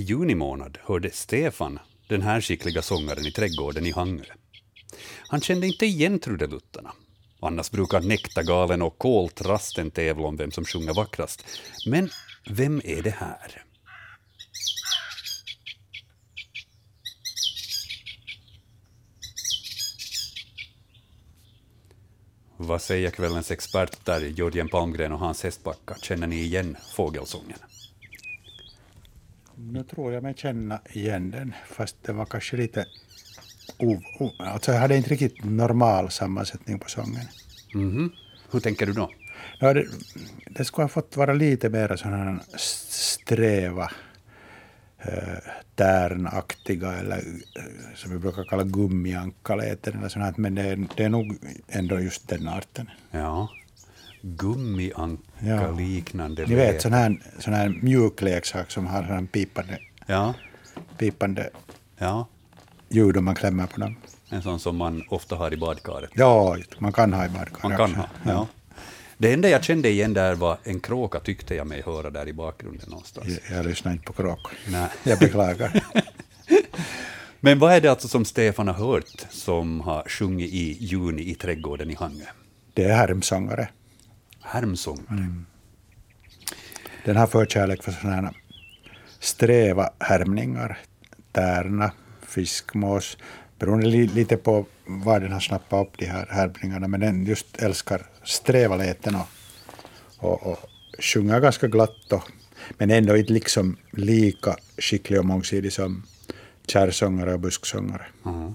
juni månad hörde Stefan den här skickliga sångaren i trädgården i Hangö. Han kände inte igen trudeluttarna. Annars brukar Näktagalen och Koltrasten tävla om vem som sjunger vackrast. Men vem är det här? Vad säger kvällens experter Jörgen Palmgren och Hans Hästbacka? Känner ni igen fågelsången? Nu tror jag mig känna igen den, fast det var kanske lite... O, o, alltså jag hade inte riktigt normal sammansättning på sången. Mm -hmm. Hur tänker du då? Ja, det, det skulle ha fått vara lite mer här sträva, äh, tärnaktiga eller äh, som vi brukar kalla gummiankaläten eller sånt här, men det är, det är nog ändå just den arten. Ja, gummianka-liknande. Ja. Ni vet sån här, sån här mjuk leksak som har sån pipande, ja. pipande ja. ljud om man klämmer på dem. En sån som man ofta har i badkaret. Ja, man kan ha i badkaret. Man kan ha, ja. ja. Det enda jag kände igen där var en kråka, tyckte jag mig höra där i bakgrunden någonstans. Jag, jag lyssnar inte på kråkor. Nej. Jag beklagar. Men vad är det alltså som Stefan har hört som har sjungit i juni i trädgården i Hangö? Det är härmsångare. Härmsång? Mm. Den har förkärlek för sådana här sträva härmningar, tärna, fiskmås, beroende lite på var den har snappat upp de här härmningarna, men den just älskar sträva läten och, och, och sjunga ganska glatt, och, men ändå inte liksom lika skicklig och mångsidig som kärrsångare och busksångare. Mm.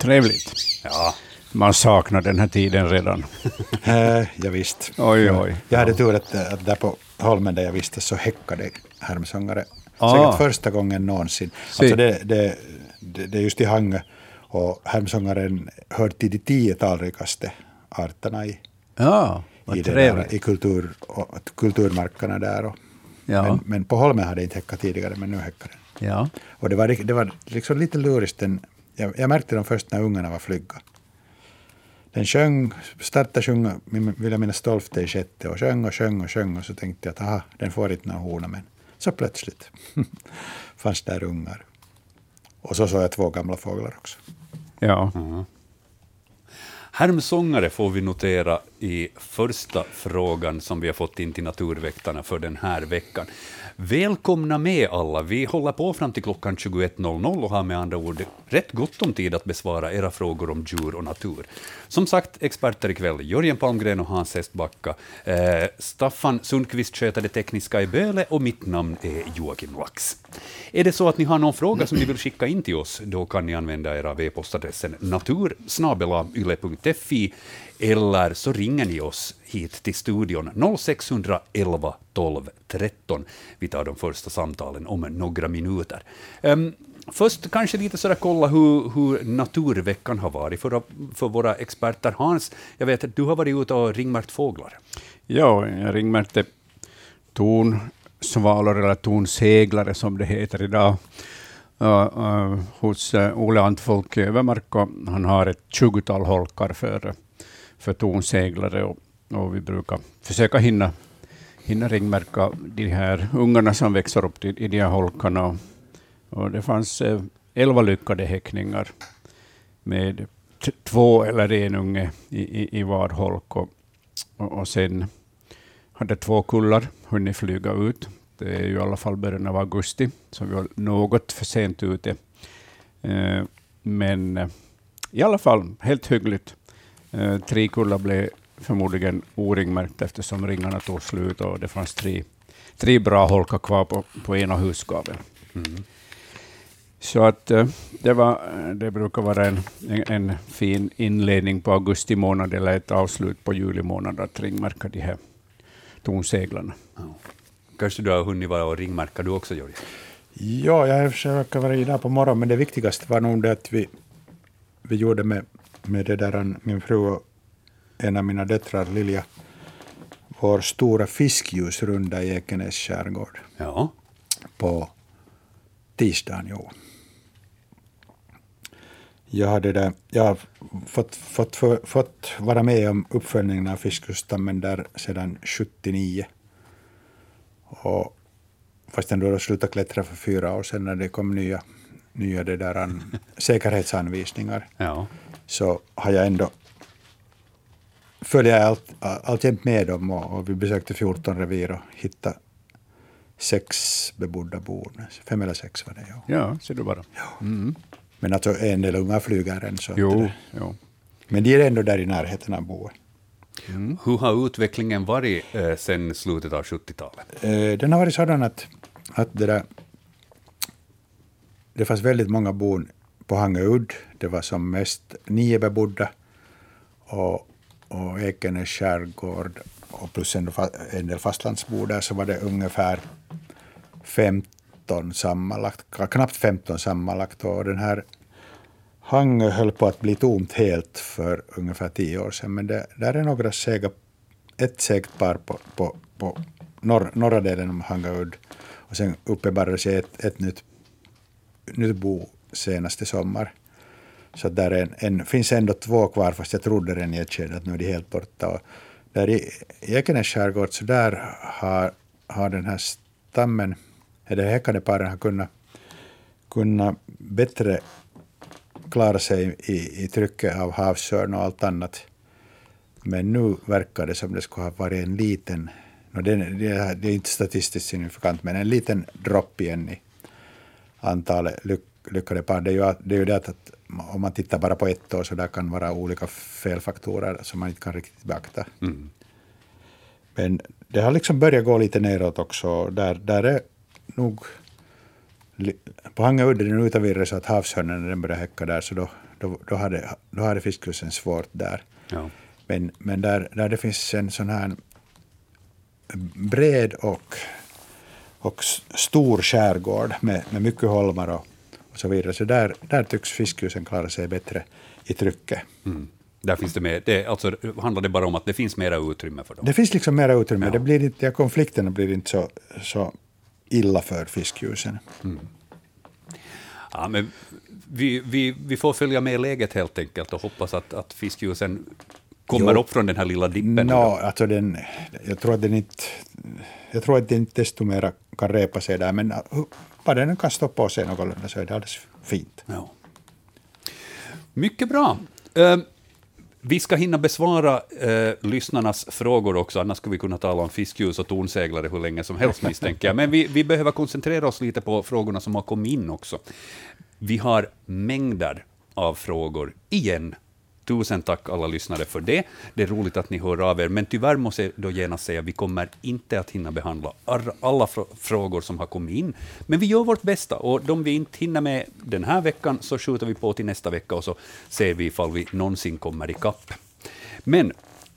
Trevligt. Ja. Man saknar den här tiden redan. äh, ja, visst. Oj, oj. Jag hade tur att, att där på holmen där jag visste så häckade härmsångare. Ah. Säkert första gången någonsin. Alltså det, det, det, det är just i Hangö och härmsångaren hör till de tio talrikaste arterna i, ja, i, där, i kultur, och, kulturmarkerna där. Och, ja. men, men, på Holmen hade inte häckat tidigare, men nu häckar den. Ja. Och det var, det var liksom lite lurigt. Den, jag, jag märkte dem först när ungarna var flygga. Den sjöng, startade sjunga, vill jag minnas, tolfte i sjätte och sjöng och sjöng och sjöng och så tänkte jag att aha, den får inte några hona, men så plötsligt fanns där ungar. Och så såg jag två gamla fåglar också. Ja. Mm. Härmsångare får vi notera i första frågan som vi har fått in till Naturväktarna för den här veckan. Välkomna med alla. Vi håller på fram till klockan 21.00 och har med andra ord rätt gott om tid att besvara era frågor om djur och natur. Som sagt, experter ikväll, Jörgen Palmgren och Hans Estbacka, Eh, Staffan Sundqvist sköter det tekniska i Böle och mitt namn är Joakim Lax. Är det så att ni har någon fråga som ni vill skicka in till oss, då kan ni använda era e-postadressen natursnabelayle.fi eller så ringer ni oss hit till studion 0611 12 13. Vi tar de första samtalen om några minuter. Um, först kanske lite sådär kolla hur, hur naturveckan har varit för, för våra experter. Hans, jag vet att du har varit ute och ringmärkt fåglar. Ja, jag ringmärkte tonsvalor eller tonseglare som det heter idag. Uh, uh, hos eh, uh, Ole Antfolk i Övermark. Han har ett tjugotal holkar för för tonseglare och, och vi brukar försöka hinna, hinna ringmärka de här ungarna som växer upp i, i de här holkarna. Och, och det fanns eh, elva lyckade häckningar med två eller en unge i, i, i var holk. Och, och, och sen hade två kullar hunnit flyga ut. Det är ju i alla fall början av augusti, så vi var något för sent ute. Eh, men eh, i alla fall helt hyggligt. Eh, tre kullar blev förmodligen oringmärkta eftersom ringarna tog slut och det fanns tre, tre bra holkar kvar på, på ena husgaveln. Mm. Så att eh, det, var, det brukar vara en, en, en, fin inledning på augusti månad eller ett avslut på juli månad att ringmärka de här tonseglarna. Ja. Kanske du har hunnit vara och ringmärka du också, Jörgen? Ja, jag har försökt vara idag på morgonen, men det viktigaste var nog det att vi, vi gjorde med med det där, min fru och en av mina döttrar, Lilja, vår stora fiskljusrunda i Ekenäs skärgård. Ja. På tisdagen, jo. Jag, hade där, jag har fått, fått, för, fått vara med om uppföljningen av fiskustammen där sedan 79. Och fastän då jag slutade klättra för fyra år sedan när det kom nya, nya det där an, säkerhetsanvisningar, Ja. så har jag ändå följer jag allt, alltjämt med dem och, och vi besökte 14 revir och hittade sex bebodda bon. Fem eller sex var det, ja. Ja, ser du bara. Mm. Men alltså en del unga flyger än. Så Jo, det- jo. Men de är ändå där i närheten av boet. Hur har utvecklingen varit eh, sedan slutet av 70-talet? Eh, den har varit sådan att, att det, där, det fanns väldigt många bon på Hangöudd. Det var som mest nio bebodda. Och, och Ekenäs skärgård och plus en, en del fastlandsbor där så var det ungefär 15 sammanlagt, knappt 15 sammanlagt. Och den här Hangö höll på att bli tomt helt för ungefär tio år sedan. Men det, där är några sega, ett segt par på, på, på norr, norra delen av Hangöudd Och sen uppenbarade sig ett, ett nytt, nytt bo senaste sommar. Så där är en, en, finns ändå två kvar, fast jag trodde redan i ett skede att nu är de helt borta. Och där i Ekenäs skärgård, så där har, har den här stammen, eller häckande paren har kunnat, kunnat bättre klara sig i, i trycket av havsörn och allt annat. Men nu verkar det som det skulle ha varit en liten, no det, det, är- det är inte statistiskt signifikant, men en liten dropp igen i antalet lyck, lyckade par. Det är ju, det är ju det att om man tittar bara på ett år så där kan vara olika felfaktorer som man inte kan riktigt beakta. Men det har liksom börjat gå lite neråt också. Där, där är nog... På Hangöudden är nu utav så att havshörnen när den börjar häcka där så då, då, då, hade, då hade fiskhusen svårt där. Ja. Men, men där, där det finns en sån här bred och, och stor skärgård med, med mycket holmar och så vidare, så där, där tycks fiskhusen klara sig bättre i trycket. Mm. Där finns det med, det, alltså, handlar det bara om att det finns mera utrymme för dem? Det finns liksom mera utrymme. Ja. Det blir inte, ja, konflikterna blir inte så, så illa för fiskhusen. Ja, men vi, vi, vi får följa med läget helt enkelt och hoppas att, att fiskljusen kommer Jo. upp från den här lilla dippen. då. alltså den, jag tror att den inte... Jag tror att den inte desto mer kan repa sig där, men uh, bara den kan stå på sig någorlunda så är det alldeles fint. Ja. Mycket bra. Eh, vi ska hinna besvara eh, lyssnarnas frågor också, annars skulle vi kunna tala om fiskljus och tornseglare hur länge som helst misstänker jag. Men vi, vi behöver koncentrera oss lite på frågorna som har kommit in också. Vi har mängder av frågor igen. Tusen tack alla lyssnare för det. Det är roligt att ni hör av er, men tyvärr måste jag då genast säga att vi kommer inte att hinna behandla alla frågor som har kommit in. Men vi gör vårt bästa och de vi inte hinner med den här veckan så skjuter vi på till nästa vecka och så ser vi ifall vi någonsin kommer ikapp. Men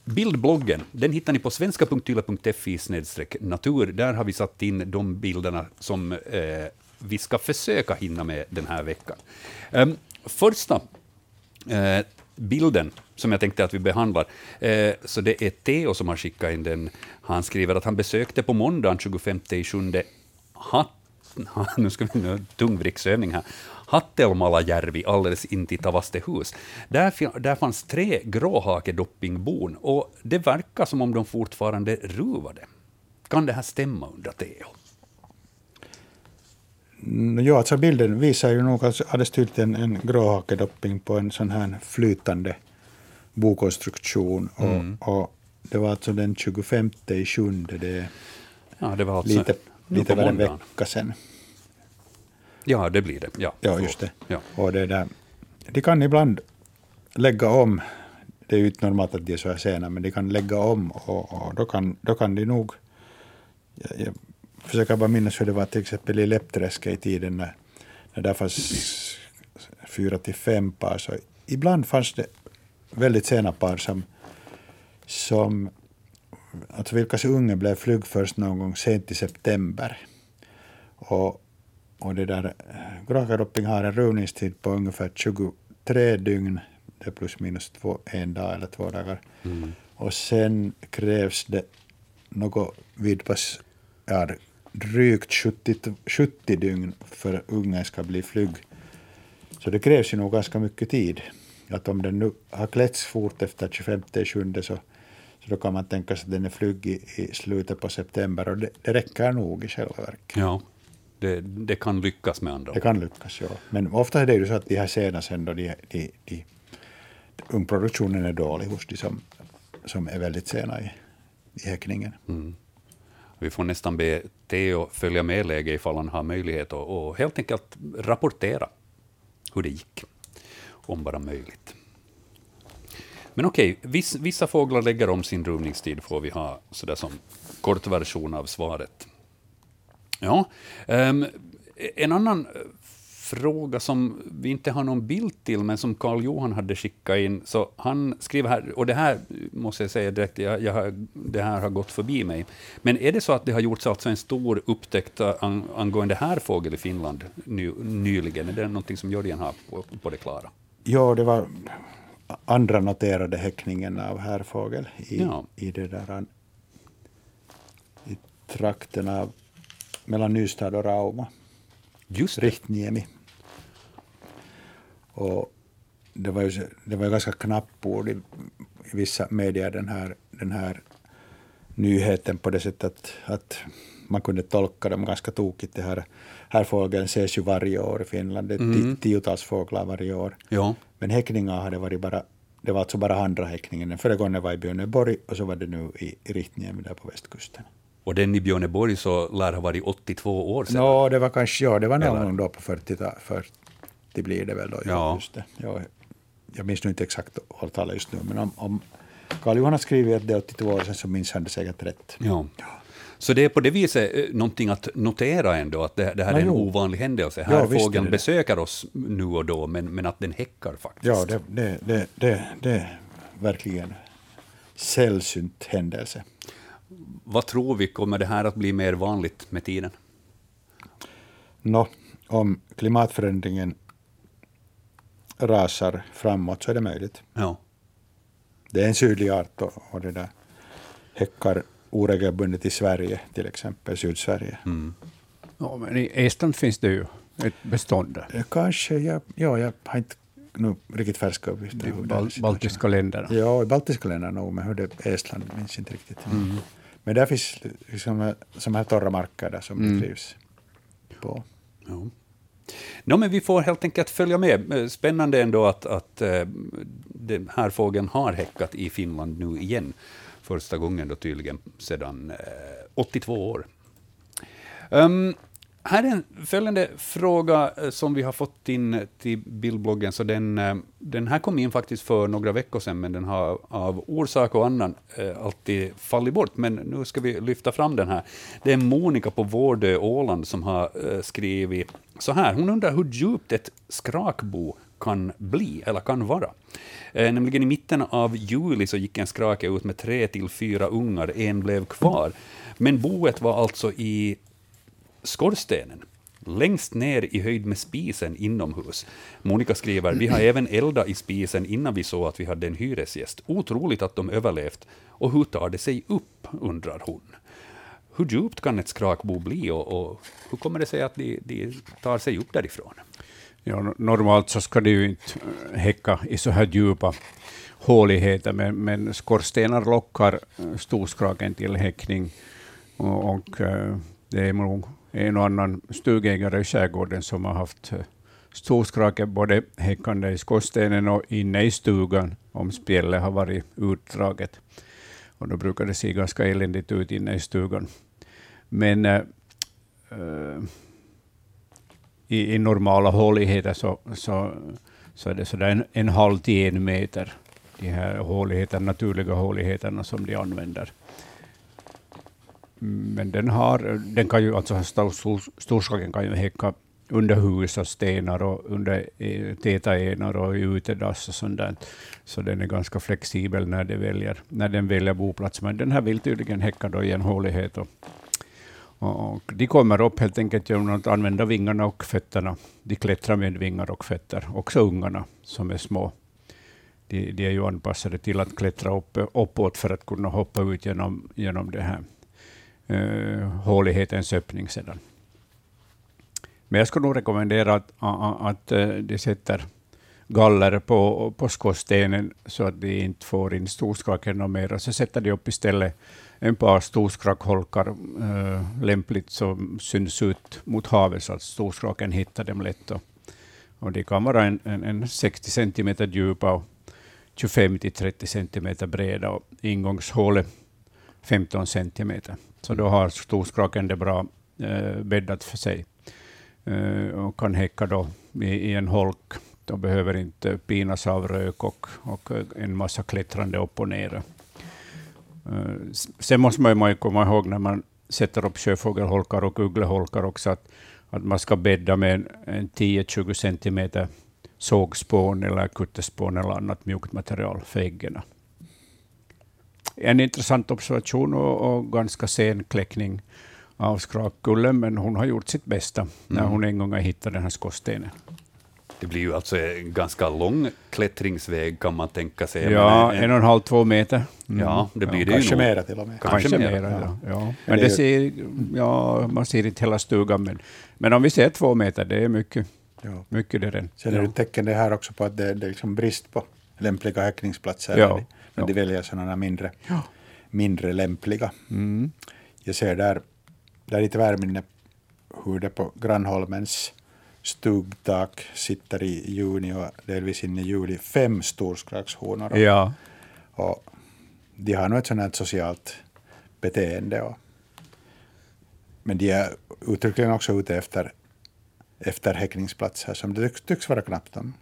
bildbloggen, den hittar ni på svenska.yle.fi natur. Där har vi satt in de bilderna som eh, vi ska försöka hinna med den här veckan. Um, första eh, bilden som jag tänkte att vi behandlar. Eh, så det är Theo som har skickat in den. Han skriver att han besökte på måndagen 25 juli Hatt, nu ska vi nu tungvricksövning här. Hattelmalajärvi alldeles intill Tavastehus. Där, där fanns tre gråhakedoppingbon och det verkar som om de fortfarande ruvade. Kan det här stämma, undrar Theo? Mm, Ja, alltså bilden visar ju nog alldeles tydligt en, en gråhakedopping på en sån här flytande bokonstruktion. Och, och det var alltså den 25 i sjunde, det Ja, det var alltså lite, lite över en vecka sedan. Ja, det blir det. Ja, Ja, just det. Ja. Och det där, de kan ibland lägga om. Det är ju inte normalt att de är så här sena, men de kan lägga om och, och då, kan, då kan de nog... Jag, jag försöker bara minnas hur det var till exempel i Läppträsket i tiden när, när där fanns fyra till fem par. Så ibland fanns det väldigt sena par som, som alltså vilkas unge blev flygg först någon gång sent i september. Och, och det där Gråkadopping har en ruvningstid på ungefär 23 dygn, det är plus minus två, en dag eller två dagar. Och sen krävs det något vid pass, ja, drygt 70, 70 dygn för ungen ska bli flygg. Så det krävs ju nog ganska mycket tid. Att om den nu har klätts fort efter 25 7 så, så då kan man tänka sig att den är flygig i slutet på september och det, det räcker nog i själva verket. Ja, det, det kan lyckas med andra Det ord. kan lyckas, ja. Men ofta är det ju så att de här sena sen då de, de, de, ungproduktionen är dålig hos de som, som är väldigt sena i, i häckningen. Vi får nästan be Theo följa med läget ifall han har möjlighet och, och helt enkelt rapportera hur det gick, om bara möjligt. Men okej, viss, vissa fåglar lägger om sin ruvningstid, får vi ha sådär som kort version av svaret. Ja, ehm, en annan fråga som vi inte har någon bild till, men som Karl Johan hade skickat in. Så han skriver här, och det här måste jag säga direkt, jag, jag det här har gått förbi mig. Men är det så att det har gjorts alltså en stor upptäckt an, angående här fågel i Finland ny, nyligen? Är det någonting som Jörgen har på, på det klara? Ja, det var andra noterade häckningen av härfågel i, Ja. i det där i trakten av mellan Nystad och Rauma, Just det. Rihtniemi. Och det var ju, det var ganska knappord i, i vissa medier den här, den här nyheten på det sättet att, att man kunde tolka dem ganska tokigt. Det här, här fågeln ses ju varje år i Finland. Det är Mm. ti- tiotals fåglar varje år. Ja, Men häckningar hade varit bara, det var alltså bara andra häckningen. Den förra gången var i Björneborg och så var det nu i, i Rihtniemi där på västkusten. Och den i Björneborg så lär ha varit 82 år sedan. Nå, det var kanske, ja, det var någon Eller? gång då på 40, 40 blir det väl då. Ja. Just det. Ja, jag minns nu inte exakt årtalet just nu, men om, om Karl Johan har skrivit att det är 82 år sedan så minns han det säkert rätt. Ja. Så det är på det viset eh, någonting att notera ändå, att det, det här Ja, är en jo. ovanlig händelse. Ja, Här är fågeln besöker oss nu och då, men, men att den häckar faktiskt. Ja, det, det, det, det, det är verkligen sällsynt händelse. Vad tror vi, kommer det här att bli mer vanligt med tiden? Nå, om klimatförändringen rasar framåt så är det möjligt. Ja. Det är en sydlig art och, och det där häckar oregelbundet i Sverige, till exempel Sydsverige. Mm. Ja, men I Estland finns det ju ett bestånd där. Kanske, jag, ja, jag har inte nu riktigt färska uppgifter. De bal- baltiska länderna. Ja, i baltiska länderna nog, men hur det är Estland minns jag inte riktigt. Men där finns liksom, som här torra marker där som det trivs på. Ja. No, men vi får helt enkelt följa med. Eh, Spännande ändå att, att eh, den här fågeln har häckat i Finland nu igen. Första gången då tydligen sedan eh, 82 år. Um, här är en följande fråga eh, som vi har fått in eh, till bildbloggen. Så den, eh, den här kom in faktiskt för några veckor sedan, men den har av orsak och annan alltid fallit bort. Men nu ska vi lyfta fram den här. Det är Monica på Vårdö, Åland, som har skrivit så här. Hon undrar hur djupt ett skrakbo kan bli, eller kan vara. Eh, nämligen i mitten av juli så gick en skrake ut med tre till fyra ungar, en blev kvar. Men boet var alltså i skorstenen, längst ner i höjd med spisen inomhus. Monica skriver, vi har även eldat i spisen innan vi såg att vi hade en hyresgäst. Otroligt att de överlevt. Och hur tar det sig upp, undrar hon. Hur djupt kan ett skrakbo bli och, och hur kommer det sig att de, de tar sig upp därifrån? Ja, no- normalt så ska det ju inte eh, häcka i så här djupa håligheter, men, men skorstenar lockar eh, storskraken till häckning. Och, och eh, det är nog en och annan stugägare i skärgården som har haft eh, storskrake både häckande i skorstenen och inne i stugan om spjället har varit utdraget. Och då brukar det se ganska eländigt ut inne i stugan. Men äh, i, i normala håligheter så, så, så är det sådär en, en halv till en meter, de här håligheterna, naturliga håligheterna som de använder. Men den, har, den kan ju, alltså stor- storskaken kan ju häcka under hus och stenar och under eh, täta enar och i utedass och sånt där. Så den är ganska flexibel när, det väljer, när den väljer boplats. Men den här vill tydligen häcka då i en hålighet. Och, och de kommer upp helt enkelt genom att använda vingarna och fötterna. De klättrar med vingar och fötter, också ungarna som är små. De, de är ju anpassade till att klättra upp, uppåt för att kunna hoppa ut genom, genom det här eh, hålighetens öppning sedan. Men jag skulle nog rekommendera att, att, att de sätter galler på, på skorstenen så att de inte får in storskraken och mer. Så sätter de upp istället en par storskrakholkar äh, lämpligt som syns ut mot havet så att storskraken hittar dem lätt. Och, och de kan vara en, en, en 60 centimeter djupa och 25 till 30 centimeter breda och ingångshålet 15 centimeter. Så då har storskraken det bra eh, bäddat för sig eh, och kan häcka då i, i en holk de behöver inte pinas av rök och, och en massa klättrande upp och ner. Eh, sen måste man ju komma ihåg när man sätter upp sjöfågelholkar och uggleholkar också, att, att man ska bädda med en, en 10-20 centimeter sågspån eller kuttespån eller annat mjukt material för äggen. En intressant observation och, och ganska sen kläckning av skrakkullen, men hon har gjort sitt bästa mm. när hon en gång har hittat den här skorstenen. Det blir ju alltså en ganska lång klättringsväg kan man tänka sig. Ja, en, en och en halv, två meter. Mm. Ja, det blir ja, det kanske ju mera till och med. Kanske, kanske mera, ja. ja. Men det, det ser, ja, man ser inte hela stugan, men, men om vi ser två meter, det är mycket. Ja. Mycket det är Sen är det tecken det här också på att det, det är liksom brist på lämpliga häckningsplatser. Ja. När, de, väljer sådana mindre, mindre lämpliga. Mm. Jag ser där, där lite värminne hur det på Grannholmens stugtak sitter i juni och delvis in i juli fem storskragshonor. Ja. Och de har nog ett sådant socialt beteende. Och, men de är uttryckligen också ute efter, efter häckningsplatser som det tycks, tycks vara knappt om.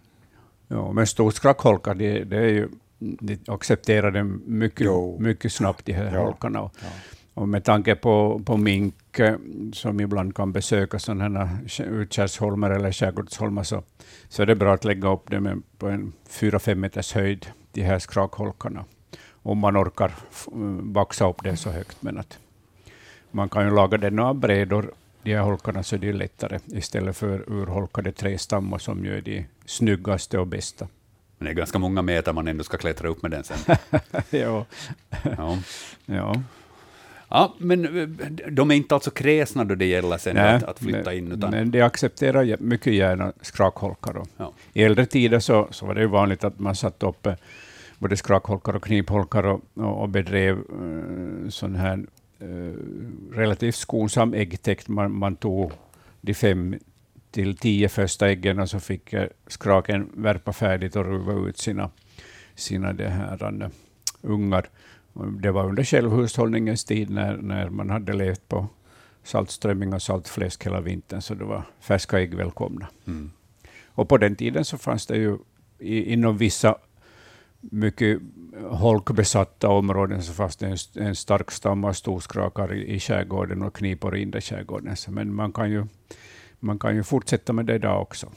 Ja, men storskrackholkar, det, det är ju, de accepterar det mycket, mycket snabbt, de här ja. holkarna. Och, ja. Och med tanke på, på mink eh, som ibland kan besöka sådana här utkärrsholmar eller skärgårdsholmar så, så är det bra att lägga upp dem på en 4-5 meters höjd, de här skrakholkarna. Om man orkar baxa upp det så högt. Men att man kan ju laga den av brädor, de här holkarna, så det är lättare istället för urholkade trästammar som ju är de snyggaste och bästa. Men det är ganska många meter man ändå ska klättra upp med den sen. ja. ja. ja. Ja, men eh, de är inte alltså kräsna då det gäller sen Nej, att, att, flytta in? Utan... Men de accepterar mycket gärna skrakholkar. Ja. I äldre tider så, så var det vanligt att man satte upp eh, både skrakholkar och knipholkar och, och, och bedrev uh, sån här uh, relativt skonsam äggtäkt. Man, man tog de fem till tio första äggen och så fick skraken värpa färdigt och ruva ut sina, sina det här, uh, ungar. Det var under självhushållningens tid när, när man hade levt på saltströmming och saltfläsk hela vintern, så det var färska ägg välkomna. Mm. Och på den tiden så fanns det ju i, inom vissa mycket holkbesatta områden så fanns det en, en stark stam av storskrakar i, i skärgården och knipor i inre skärgården. Men man kan, ju, man kan ju fortsätta med det idag också.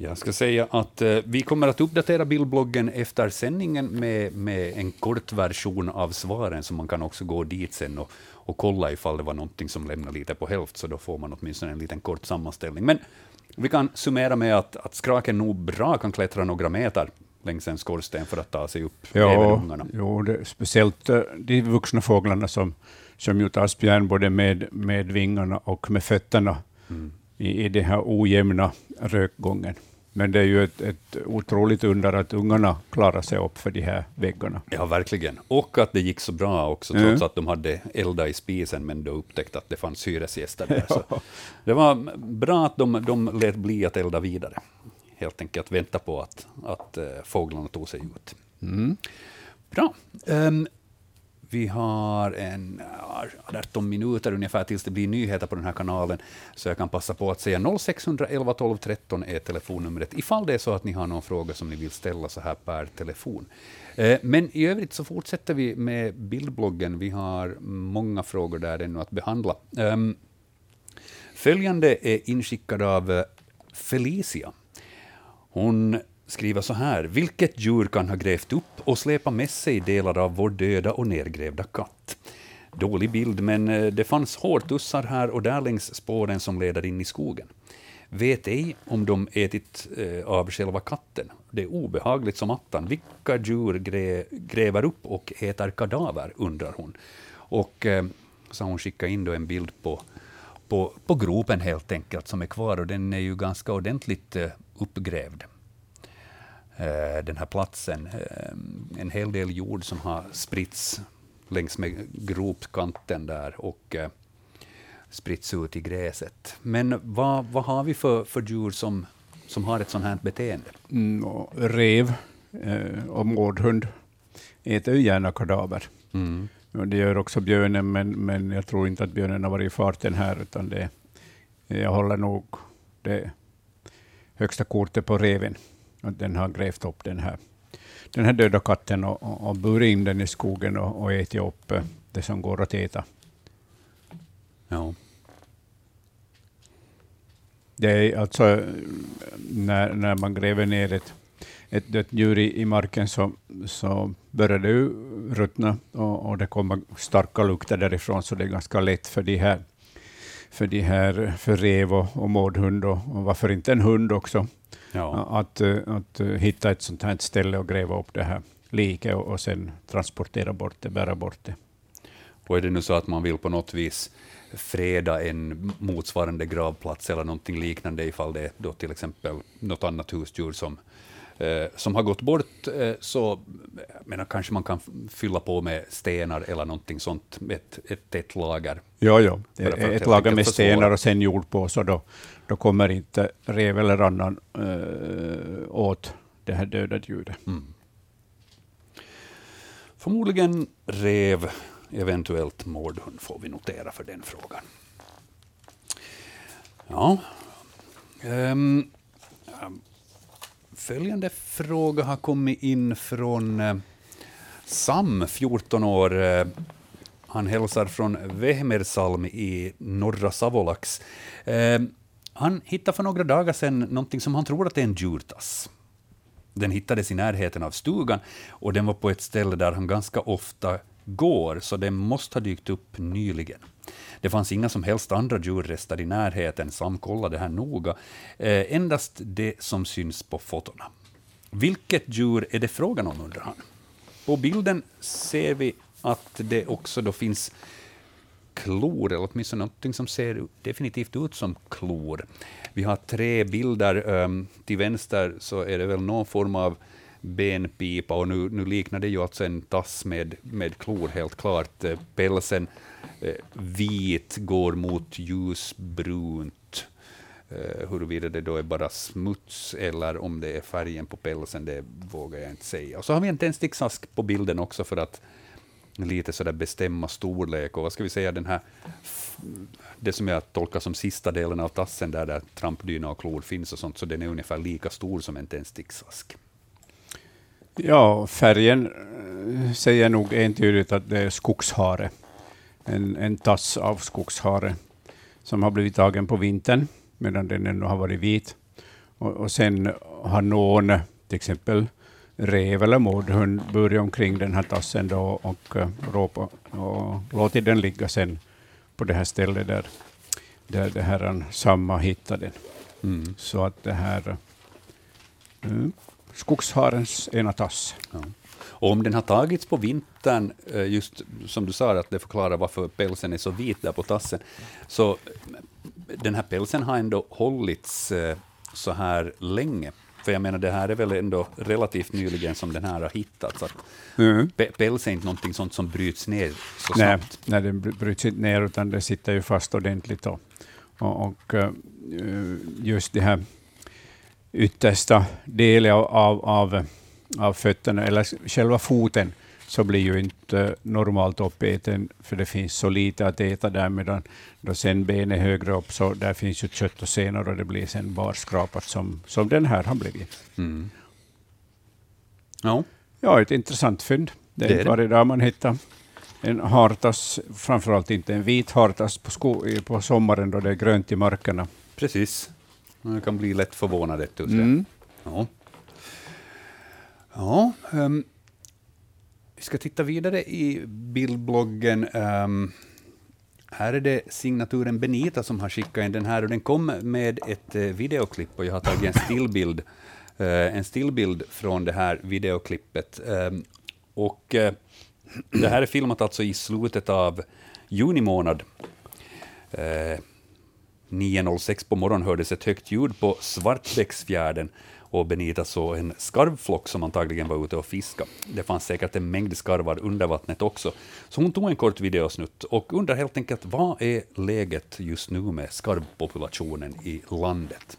Jag ska säga att eh, vi kommer att uppdatera bildbloggen efter sändningen med, med en kort version av svaren, så man kan också gå dit sen och, och kolla ifall det var någonting som lämnar lite på hälft, så då får man åtminstone en liten kort sammanställning. Men vi kan summera med att, att skraken nog bra kan klättra några meter längs en skorsten för att ta sig upp, ja, även ungarna. Jo, det, speciellt uh, de vuxna fåglarna som, som ju tar spjärn både med, med vingarna och med fötterna mm. i, i den här ojämna rökgången. Men det är ju ett, ett otroligt under att ungarna klarar sig upp för de här väggarna. Ja, verkligen. Och att det gick så bra också, trots mm. att de hade eldat i spisen, men då upptäckte att det fanns hyresgäster där. ja. Så det var bra att de, de lät bli att elda vidare. Helt enkelt vänta på att, att uh, fåglarna tog sig ut. Mm. Bra. Um, vi har en äh, 18 minuter ungefär tills det blir nyheter på den här kanalen, så jag kan passa på att säga 0611 12 13 är telefonnumret, ifall det är så att ni har någon fråga som ni vill ställa så här per telefon. Eh, men i övrigt så fortsätter vi med bildbloggen. Vi har många frågor där ännu att behandla. Ehm, följande är inskickad av eh, Felicia. Hon skriva så här. Vilket djur kan ha grävt upp och släpat med sig delar av vår döda och nedgrävda katt? Dålig bild, men eh, det fanns hårtussar här och där längs spåren som leder in i skogen. Vet ej om de ätit eh, av själva katten. Det är obehagligt som attan. Vilka djur grä, gräver upp och äter kadaver, undrar hon. Och eh, så har hon skickat in då en bild på på, på gropen helt enkelt som är kvar och den är ju ganska ordentligt uppgrävd. Eh, den här platsen. Eh, en hel del jord som har spritts längs med gropkanten där och eh, spritts ut i gräset. Men vad, vad har vi för, för djur som, som har ett sådant här beteende? Mm, rev och mårdhund äter ju gärna kadaver. Mm. Och det gör också björnen, men, men jag tror inte att björnen har varit i farten här, utan det, jag håller nog det högsta kortet på reven. Att den har grävt upp den här, den här döda katten och, och, och burit in den i skogen och, och ätit upp eh, det som går att äta. Ja. Det är alltså när, när man gräver ner ett, ett dött djur i, i marken så, så börjar det ruttna och, och det kommer starka lukter därifrån, så det är ganska lätt för de här för de här för rev och, och mårdhund och, och varför inte en hund också, Ja. att, eh, att eh, hitta ett sånt här ställe och gräva upp det här liket och, och sen transportera bort det, bära bort det. Och är det nu så att man vill på något vis freda en motsvarande gravplats eller någonting liknande ifall det är då till exempel något annat husdjur som, eh, som har gått bort, eh, så menar, kanske man kan fylla på med stenar eller någonting sånt, ett, ett tätt lager. Ja, ja. Ett lager med försvåra. stenar och sen jord på, så då, då kommer inte rev eller annan äh, eh, åt det här döda djuret. Mm. Förmodligen rev, eventuellt mårdhund, får vi notera för den frågan. Ja. Um, följande fråga har kommit in från eh, Sam, 14 år. Eh, han hälsar från Vehmersalm i norra Savolax. Um, han hittade för några dagar sedan någonting som han tror att är en djurtass. Den hittades i närheten av stugan och den var på ett ställe där han ganska ofta går, så den måste ha dykt upp nyligen. Det fanns inga som helst andra djurrester i närheten, Sam kollade här noga. Eh, endast det som syns på fotona. Vilket djur är det frågan om, undrar han. På bilden ser vi att det också då finns klor, eller åtminstone någonting som ser definitivt ut som klor. Vi har tre bilder. Um, till vänster så är det väl någon form av benpipa, och nu, nu liknar det ju alltså en tass med, med klor, helt klart. Eh, pälsen eh, vit går mot ljusbrunt. Eh, huruvida det då är bara smuts eller om det är färgen på pälsen, det vågar jag inte säga. Och så har vi en tändsticksask på bilden också för att lite sådär bestämma storlek och vad ska vi säga, den här, det som jag tolkar som sista delen av tassen där, där trampdyna och klor finns och sånt, så den är ungefär lika stor som en tändsticksask. Ja, färgen eh, säger nog entydigt att det är skogshare. En, en tass av skogshare som har blivit tagen på vintern, medan den ännu har varit vit. Och, och sen har någon, till exempel rev eller mårdhund, burit omkring den här tassen då och, uh, råpa, och låtit den ligga sen på det här stället där, där det här samma hittade den. Mm. Så att det här mm, skogsharens ena tass. Ja. Och om den har tagits på vintern, eh, just som du sa, att det förklarar varför pälsen är så vit där på tassen, så eh, den här pälsen har ändå hållits eh, så här länge. För jag menar, det här är väl ändå relativt nyligen som den här har hittats. Att Mm. päls är inte någonting sånt som bryts ner så Nej, snabbt. nej, den bry- bryts inte ner, utan det sitter ju fast ordentligt. Då. Och, och eh, just det här yttersta delen av, av, av, av fötterna, eller själva foten, så blir ju inte normalt uppäten, för det finns så lite att äta där, medan då sen benet högre upp, så där finns ju kött och senor och det blir sen barskrapat som, som den här har blivit. Mm. Ja. Ja, ett intressant fynd. Det är Det är inte det. varje dag man hittar en hartas, framförallt inte en vit hartas på, sko- på sommaren då det är grönt i markerna. Precis. Man kan bli lätt förvånad. så. Mm. Ja. Ja, ehm, vi ska titta vidare i bildbloggen. Um, här är det signaturen Benita som har skickat in den här och den kom med ett eh, videoklipp och jag har tagit en stillbild, uh, en stillbild från det här videoklippet. Um, och uh, det här är filmat alltså i slutet av juni månad. Uh, 9.06 på morgonen hördes ett högt ljud på Svartbäcksfjärden och Benita såg en skarvflock som antagligen var ute och fiskade. Det fanns säkert en mängd skarvar under vattnet också. Så hon tog en kort videosnutt och undrar helt enkelt vad är läget just nu med skarvpopulationen i landet?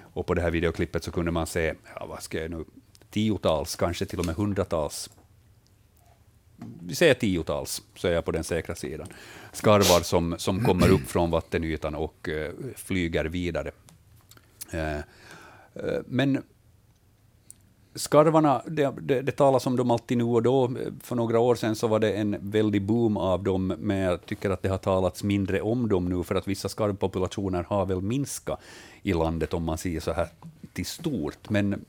Och på det här videoklippet så kunde man se, ja, vad ska jag nu, tiotals, kanske till och med hundratals vi säger tiotals, så är jag på den säkra sidan, skarvar som, som kommer upp från vattenytan och uh, flyger vidare. Uh, Eh, men skarvarna, det, det, det talas om dem alltid nu och då. För några år sedan så var det en väldig boom av dem, men jag tycker att det har talats mindre om dem nu, för att vissa skarvpopulationer har väl minskat i landet, om man ser så här till stort. Men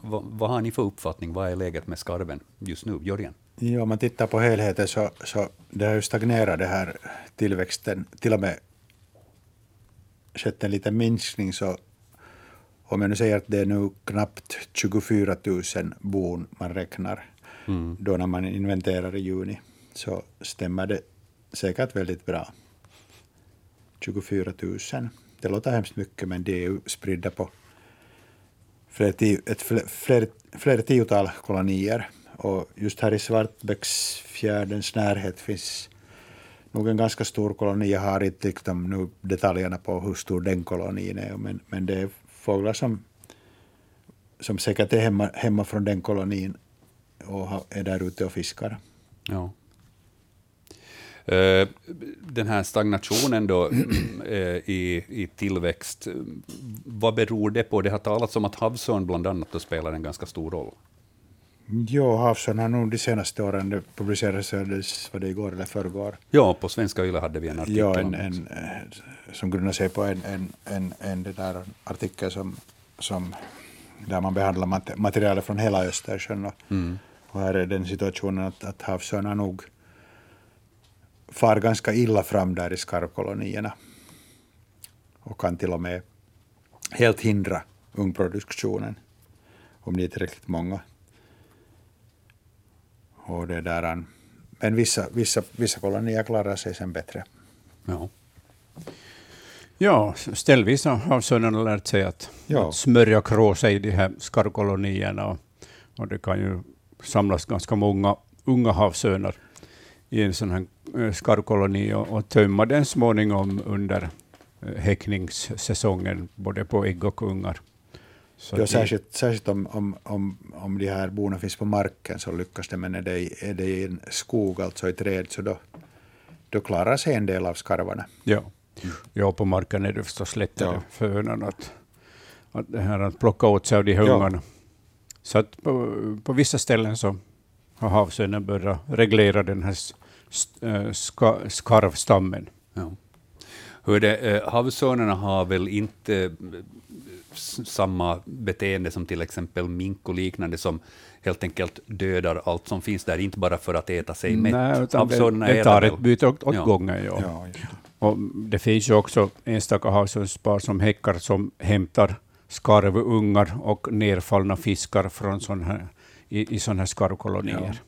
vad, vad har ni för uppfattning? Vad är läget med skarven just nu? Jörgen? Ja, om man tittar på helheten så, så det har ju stagnerat det här tillväxten, till och med skett en liten minskning. Så om jag nu säger att det är nu knappt 24 000 bon man räknar, mm. då när man inventerar i juni, så stämmer det säkert väldigt bra. 24 000. Det låter hemskt mycket, men det är ju spridda på fler, ett fler, fler, fler tiotal kolonier. Och just här i Svartbäcksfjärdens närhet finns nog en ganska stor koloni. Jag har inte liksom nu detaljerna på hur stor den kolonin är, men, men det är fåglar som, som säkert är hemma, hemma från den kolonin och är där ute och fiskar. Ja. Eh, den här stagnationen då eh, i, i tillväxt, vad beror det på? Det har talats om att havsörn bland annat spelar en ganska stor roll. Ja, havsörn har nog de senaste åren, det publicerades var det igår eller förrgår. Ja, på Svenska Yle hade vi en artikel. Ja, en, en, som grundar sig på en, en, en, en där artikel som, som, där man behandlar materialet från hela Östersjön. Och, mm. och här är den situationen att, att havsörnar nog far ganska illa fram där i skarvkolonierna och kan till och med helt hindra ungproduktionen om det är tillräckligt många. Och det där, men vissa, vissa, vissa kolonier klarar sig sen bättre. Ja. Ja, ställvis har havsörnarna lärt sig att, ja. att smörja kråsa i de här skarvkolonierna. Och, och det kan ju samlas ganska många unga havsörnar i en sån här eh, skarvkoloni och, och tömma den småningom under eh, häckningssäsongen, både på ägg och ungar. Så ja, särskilt, särskilt om, om, om, om de här bona finns på marken så lyckas det, men är det, är det i en skog, alltså i träd, så då, då klarar sig en del av skarvarna. Ja, ja på marken är det förstås lättare ja. för hönan att, att, det här, att plocka åt sig av de här ungarna. Så att på, på vissa ställen så har havsörnen börjat reglera den här eh, ska, skarvstammen. Ja. Hur det, eh, havsörnarna har väl inte samma beteende som till exempel mink och liknande, som helt enkelt dödar allt som finns där, inte bara för att äta sig mätt. Nej, utan det, det tar ett byte åt, åt ja. gången. Ja. ja det. Och det finns ju också enstaka havsörnspar som häckar som hämtar skarvungar och nerfallna fiskar från sån här, i, i sådana här skarvkolonier.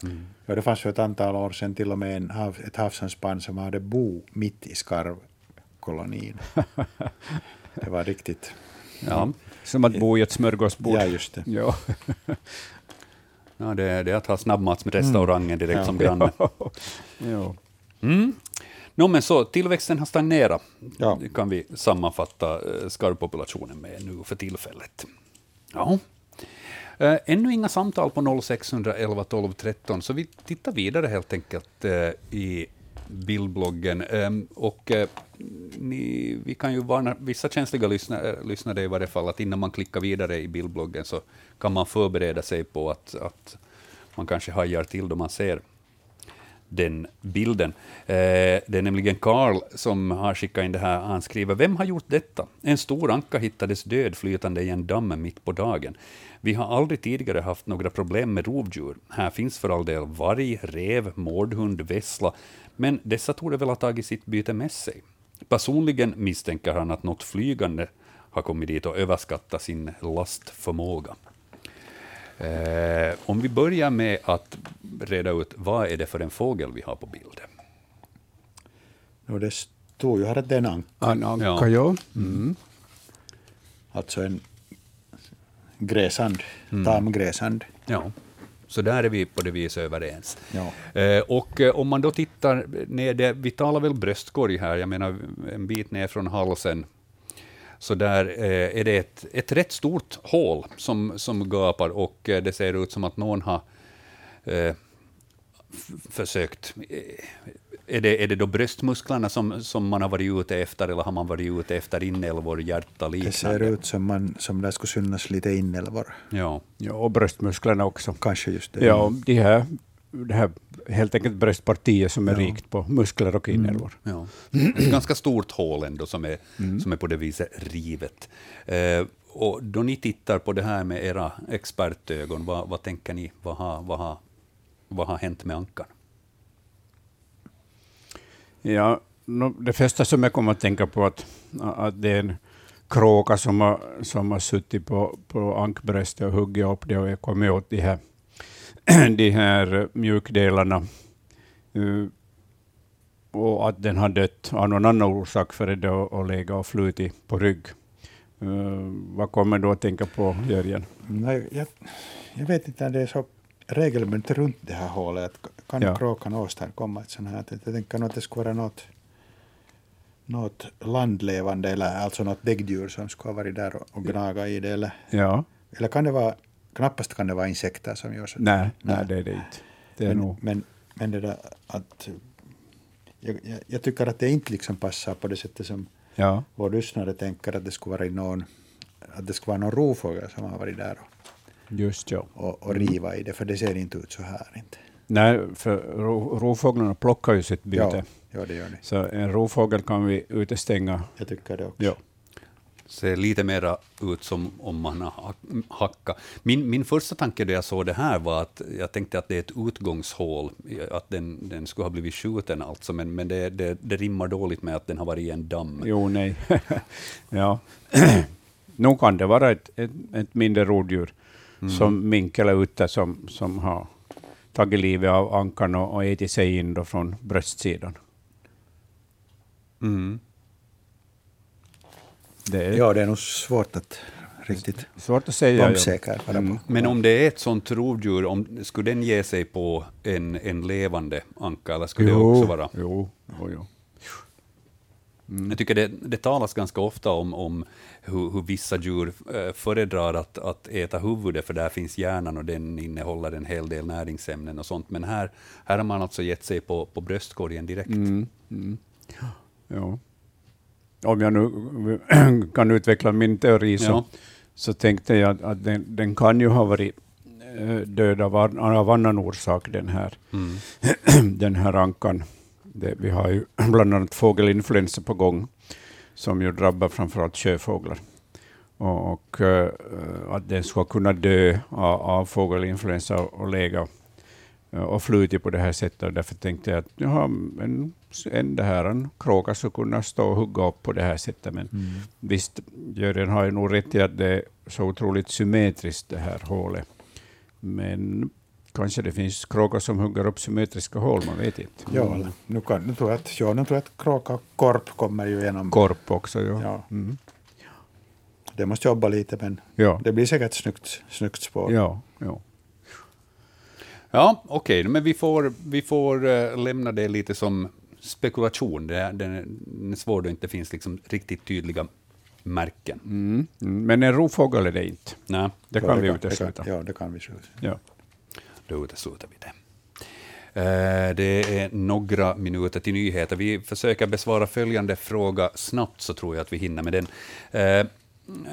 Ja. Mm. Ja, det fanns för ett antal år sedan till och med en hav, ett havsörnsbarn som hade bo mitt i skarvkolonin. det var riktigt Ja. Som att bo i ett smörgåsbord. Ja, just det. Ja. ja, det, det är att ha snabbmatsrestaurangen direkt mm. som granne. ja. Mm. No, men så, tillväxten har stagnerat, ja. det kan vi sammanfatta eh, skarvpopulationen med nu för tillfället. Ja. Äh, ännu inga samtal på 0611 12 13, så vi tittar vidare helt enkelt äh, i bildbloggen. Ehm, och eh, ni, vi kan ju varna vissa känsliga lyssnare, eh, lyssnare i varje fall, att innan man klickar vidare i bildbloggen så kan man förbereda sig på att, att man kanske hajar till då man ser den bilden. Eh, det är nämligen Karl som har skickat in det här. Han skriver, vem har gjort detta? En stor anka hittades död flytande i en damm mitt på dagen. Vi har aldrig tidigare haft några problem med rovdjur. Här finns för all del varg, rev, mårdhund, vessla, men dessa torde väl ha tagit sitt byte med sig. Personligen misstänker han att något flygande har kommit dit och överskattat sin lastförmåga. Eh, om vi börjar med att reda ut vad är det för en fågel vi har på bilden? det stod ju här att det är en anka, En anka, Ja. ja. Mm. alltså en gräsand, Mm. tamgräsand. Ja. Så där är vi på det viset överens. Ja. Eh, och eh, om man då tittar ner, det, vi talar väl bröstkorg här, jag menar en bit ner från halsen, så där eh, är det ett, ett rätt stort hål som, som gapar och eh, det ser ut som att någon har eh, försökt. eh, Är det, är det då bröstmusklerna som, som man har varit ute efter, eller har man varit ute efter inälvor, hjärta, Det liknande? ser ut som, man, som det skulle synas lite inälvor. Ja. ja, och bröstmusklerna också. Kanske just det. Ja, de här, det här helt enkelt bröstpartiet som är Ja. rikt på muskler och inälvor. Ja. Ett ganska stort hål ändå som är, som är på det viset rivet. Eh, och då ni tittar på det här med era expertögon, vad, vad tänker ni? Vad har, vad, har, vad har hänt med ankan? Ja, det första som jag kommer att tänka på att, att det är en kråka som har, som har suttit på, på ankbröstet och huggit upp det och kommit åt de här, de här mjukdelarna. Uh, och att den har dött av någon annan orsak för det och legat och flutit på rygg. Uh, vad kommer du att tänka på, Jörgen? Nej, jag, jag vet inte om det är så regelbundet runt det här hålet. Att kan Ja. kråkan åstadkomma ett sånt här? Jag tänker nog att det skulle vara något, något landlevande, eller alltså något däggdjur som skulle ha varit där och, och gnagat i det. Eller, Ja, eller kan det vara, knappast kan det vara insekter som gör så. nej, nej, Nej. det är det inte. Det är men, nog, men, men det där att... Jag, jag, jag tycker att det inte liksom passar på det sättet som ja, vår lyssnare tänker att det skulle vara någon att det skulle vara någon rovfågel som har varit där och, just ja. och, och riva i det, för det ser inte ut så här. Inte. Nej, för ro- rovfåglarna plockar ju sitt byte. Ja, ja, det gör det. Så en rovfågel kan vi utestänga. Jag tycker det också. Ja. Ser lite mera ut som om man har hack- hackat. Min, min första tanke då jag såg det här var att jag tänkte att det är ett utgångshål, att den, den skulle ha blivit skjuten alltså, men, men det, det, det rimmar dåligt med att den har varit i en damm. Jo, nej. ja. Nog kan det vara ett, ett, ett mindre rovdjur, som mink eller utter, som, som har tagit livet av ankan och, och ätit sig in från bröstsidan. Mm. Det är Ja, det är nog svårt att riktigt svårt att säga. ja. bombsäker vara på. Men om det är ett sånt rovdjur, om, skulle den ge sig på en, en levande anka, eller skulle det också vara? Jo, jo, jo. Jag tycker det, det talas ganska ofta om, om hur, hur vissa djur eh, föredrar att, att äta huvudet, för där finns hjärnan och den innehåller en hel del näringsämnen och sånt. Men här, här har man alltså gett sig på, på bröstkorgen direkt. Mm, mm. Ja. Om jag nu kan utveckla min teori så, Ja. så tänkte jag att, den, den kan ju ha varit eh, död av, av annan orsak, den här, Mm. den här ankan. Det, vi har ju bland annat fågelinfluensa på gång, som ju drabbar framförallt sjöfåglar. Och, och eh, att den ska kunna dö av, av fågelinfluensa och lägga och flutit på det här sättet. Och därför tänkte jag att jaha, en, en, det här, en kråka skulle kunna stå och hugga upp på det här sättet. Men Mm. visst, Jörgen har ju nog rätt i att det är så otroligt symmetriskt det här hålet. Men kanske det finns kråkor som hugger upp symmetriska hål, man vet inte. Ja, nu, kan, nu tror jag att, ja, nu tror jag att kråka och korp kommer ju igenom. Korp också, ja. Ja, Mm. det måste jobba lite, men Ja, det blir säkert snyggt, snyggt spår. ja, ja. Ja, okej, men vi får, vi får eh, lämna det lite som spekulation. Det är, den är, svår då det inte finns liksom riktigt tydliga märken. Mm. Mm. Men en rovfågel är det inte. Nej, Det Ja, kan vi det utesluta. Ja, det kan vi. Ja. då utesluter vi det. Eh, Det är några minuter till nyheter. Vi försöker besvara följande fråga snabbt, så tror jag att vi hinner med den.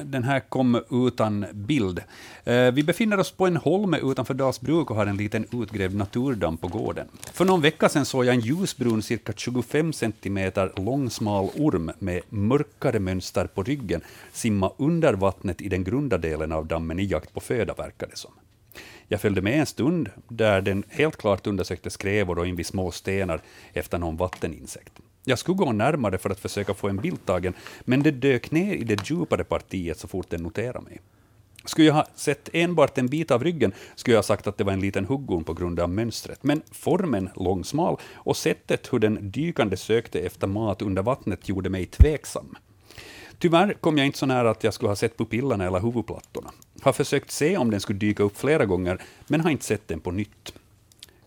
Den här kom utan bild. Eh, vi befinner oss på en holme utanför Dalsbruk och har en liten utgrävd naturdamm på gården. För någon vecka sedan såg jag en ljusbrun, cirka 25 centimeter lång smal orm med mörkare mönster på ryggen simma under vattnet i den grunda delen av dammen i jakt på föda, verkar det som. Jag följde med en stund, där den helt klart undersökte skrävor och invid små stenar efter någon vatteninsekt. Jag skulle gå närmare för att försöka få en bild tagen, men det dök ner i det djupare partiet så fort den noterade mig. Skulle jag ha sett enbart en bit av ryggen skulle jag ha sagt att det var en liten huggorm på grund av mönstret. Men formen långsmal och sättet hur den dykande sökte efter mat under vattnet gjorde mig tveksam. Tyvärr kom jag inte så nära att jag skulle ha sett pupillerna eller huvudplattorna. Har försökt se om den skulle dyka upp flera gånger, men har inte sett den på nytt.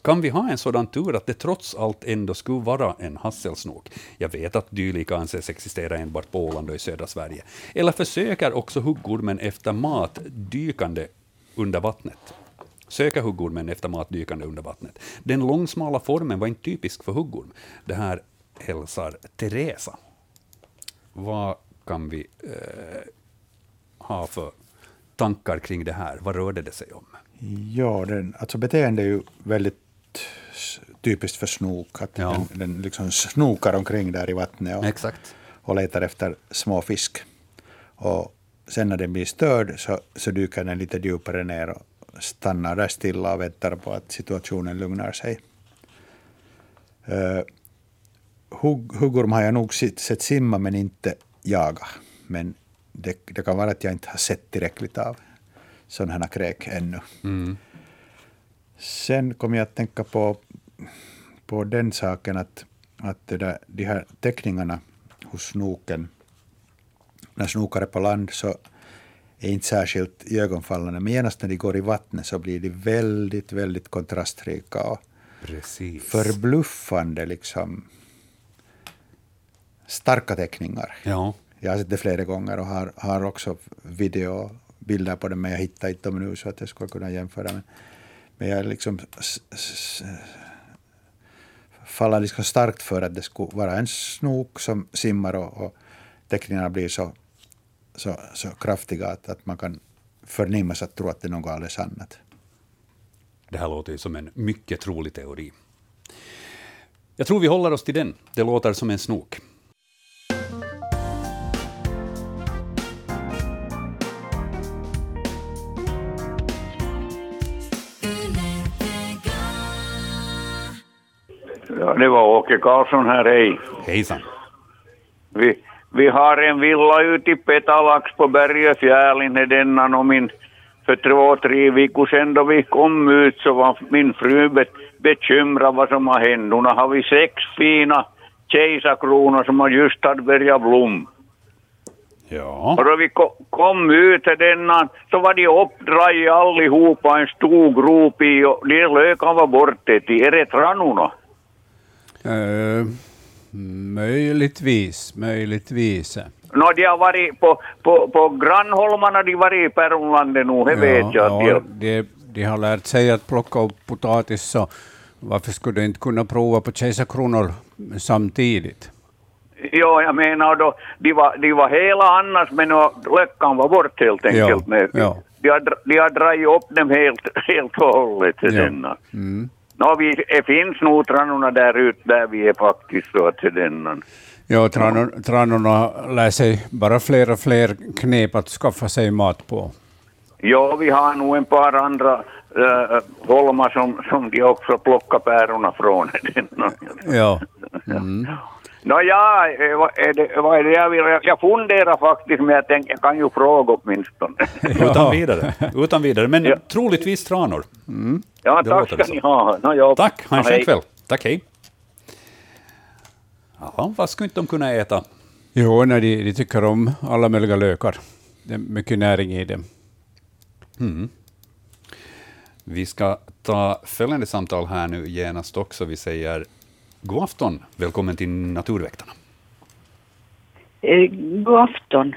Kan vi ha en sådan tur att det trots allt ändå skulle vara en hasselsnok? Jag vet att dylika anses existera enbart på Åland och i södra Sverige. Eller försöker också huggormen efter mat dykande under vattnet? Söker huggormen efter mat dykande under vattnet? Den långsmala formen var inte typisk för huggorm. Det här hälsar Teresa. Vad kan vi eh, ha för tankar kring det här? Vad rörde det sig om? Ja, den, alltså beteende är ju väldigt typiskt för snok. Att Ja. den, den liksom snokar omkring där i vattnet och, Exakt. och letar efter små fisk. Och sen när den blir störd så, så dyker den lite djupare ner och stannar där stilla och väntar på att situationen lugnar sig. Uh, hugg, huggorm har jag nog sett, sett simma men inte jaga. Men det, det kan vara att jag inte har sett tillräckligt av sådana här kräk ännu. Mm. Sen kom jag att tänka på, på den saken att, att där, de här teckningarna hos snoken, när snokar är på land så är inte särskilt iögonfallande, men genast när de går i vattnet så blir de väldigt, väldigt kontrastrika och Precis. förbluffande liksom starka teckningar. Ja. Jag har sett det flera gånger och har, har också video bilder på det, men jag hittar inte dem nu så att jag skulle kunna jämföra. Men, men jag liksom faller liksom starkt för att det skulle vara en snok som simmar och, och teckningarna blir så, så, så kraftiga att, att man kan förnimmas att tro att det är något alldeles annat. Det här låter ju som en mycket trolig teori. Jag tror vi håller oss till den. Det låter som en snok. Ja, det var Åke Karlsson här, hej. Hejsan. Vi, vi har en villa ute i Petalax på berget Fjälin, är denna och min för två, tre veckor sedan då vi kom ut så var min fru be, bekymrad vad som har hänt. Hon har vi sex fina kejsarkronor som har just hade börjat blom. Ja. Och då vi ko, kom ut till denna så var de uppdragna allihopa en stor grop i och de lökarna var borta till. Är det trannorna? Eh, möjligtvis, möjligtvis. Nå, de har varit på, på, på grannholmarna, de varit i Pärnlandet nu, det vet jag. ja, de, de, har lärt sig att plocka upp potatis, så varför skulle de inte kunna prova på kejsarkronor samtidigt? jo, jag menar då, de var, de var hela annars, men nu, löckan var bort helt enkelt. Ja, med, ja. De, har, de har dragit upp dem helt, helt och hållet Ja. Mm. Nå, vi, det finns nog trannorna där ute, där vi är faktiskt så till denna. Ja, tranor- tranorna lär sig bara fler och fler knep att skaffa sig mat på. Ja, vi har nog en par andra äh, holmar som, som de också plockar pärorna från. Ja. Mm. Nåja, eh, vad är det, vad är det jag vill? Jag funderar faktiskt, men jag tänkte jag kan ju fråga åtminstone. Utan vidare. Utan vidare. Men Ja. troligtvis tranor. Ja, Det tack ska så. ni ha. Nå, ja. Tack, ha en Ja, skön kväll. Tack, hej. Ja, vad skulle inte de kunna äta? Jo, när de, de tycker om alla möjliga lökar. Det är mycket näring i dem. Vi ska ta följande samtal här nu genast också. Vi säger god afton, välkommen till Naturväktarna. Eh, God afton.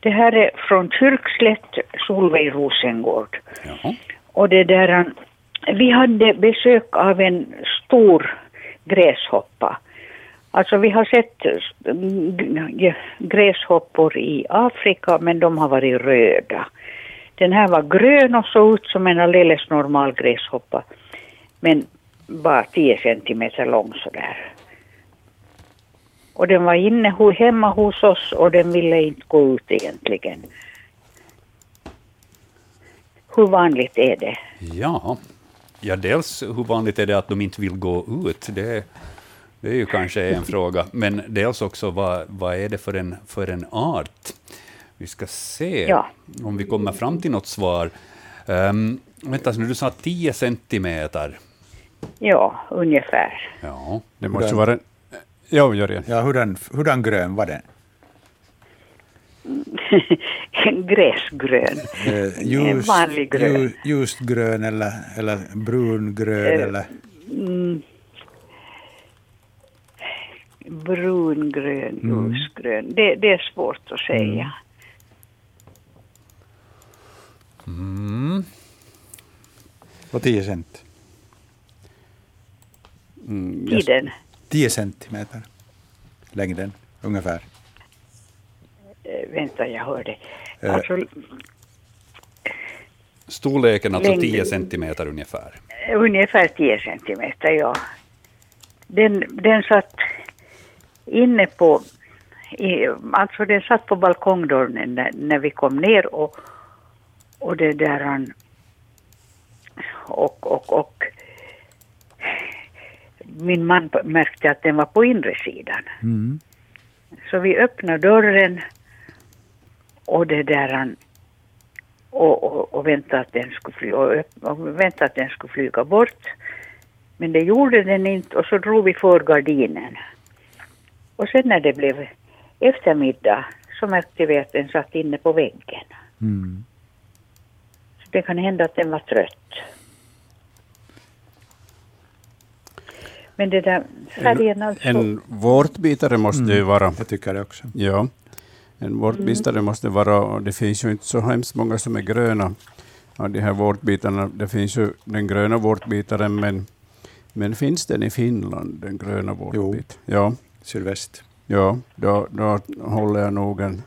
Det här är från Kyrkslätt, Solveig Rosengård. Jaha. Och det där, eh, vi hade besök av en stor gräshoppa. Alltså vi har sett g- gräshoppor i Afrika men de har varit röda. Den här var grön och såg ut som en alldeles normal gräshoppa. Men bara 10 centimeter lång sådär. Och den var inne hemma hos oss och den ville inte gå ut egentligen. Hur vanligt är det? Ja. ja, dels hur vanligt är det att de inte vill gå ut? Det, det är ju kanske en fråga. Men dels också vad, vad är det för en, för en art? Vi ska se Ja. om vi kommer fram till något svar. Um, vänta, nu du sa 10 centimeter. Ja, ungefär. Ja. Det måste Hurdan- vara... en- Ja, Jörgen. Ja, hurdan, hurdan grön var den? Gräsgrön. Eh, En vanlig grön. ljus- Ljust grön eller, eller brungrön? Eh, eller, Mm. Brungrön, ljusgrön. Det, det är svårt att säga. och 10 cent. Mm, Tiden. 10 centimeter. Längden, ungefär. Eh, vänta, jag hörde. Eh. Alltså, Storleken alltså Längd. 10 centimeter ungefär. ungefär 10 centimeter, ja. Den, den satt inne på, i, alltså den satt på balkongdörren när, när vi kom ner och, och det där han, och, och, och min man märkte att den var på inre sidan. Mm. Så vi öppnade dörren och det där han och, och, och väntade att den skulle fly, och, och väntade att den skulle flyga bort. Men det gjorde den inte och så drog vi för gardinen. Och sen när det blev eftermiddag så märkte vi att den satt inne på väggen. Mm. Så det kan hända att den var trött. Men det där färgen alltså. En vårtbitare måste det ju vara. Jag tycker det också. Ja, en vårtbitare måste vara, och det finns ju inte så hemskt många som är gröna av de här vårtbitarna. Det finns ju den gröna vårtbitaren, men, men finns den i Finland, den gröna vårtbit? Ja, Sylvest. ja då, då håller jag nog en,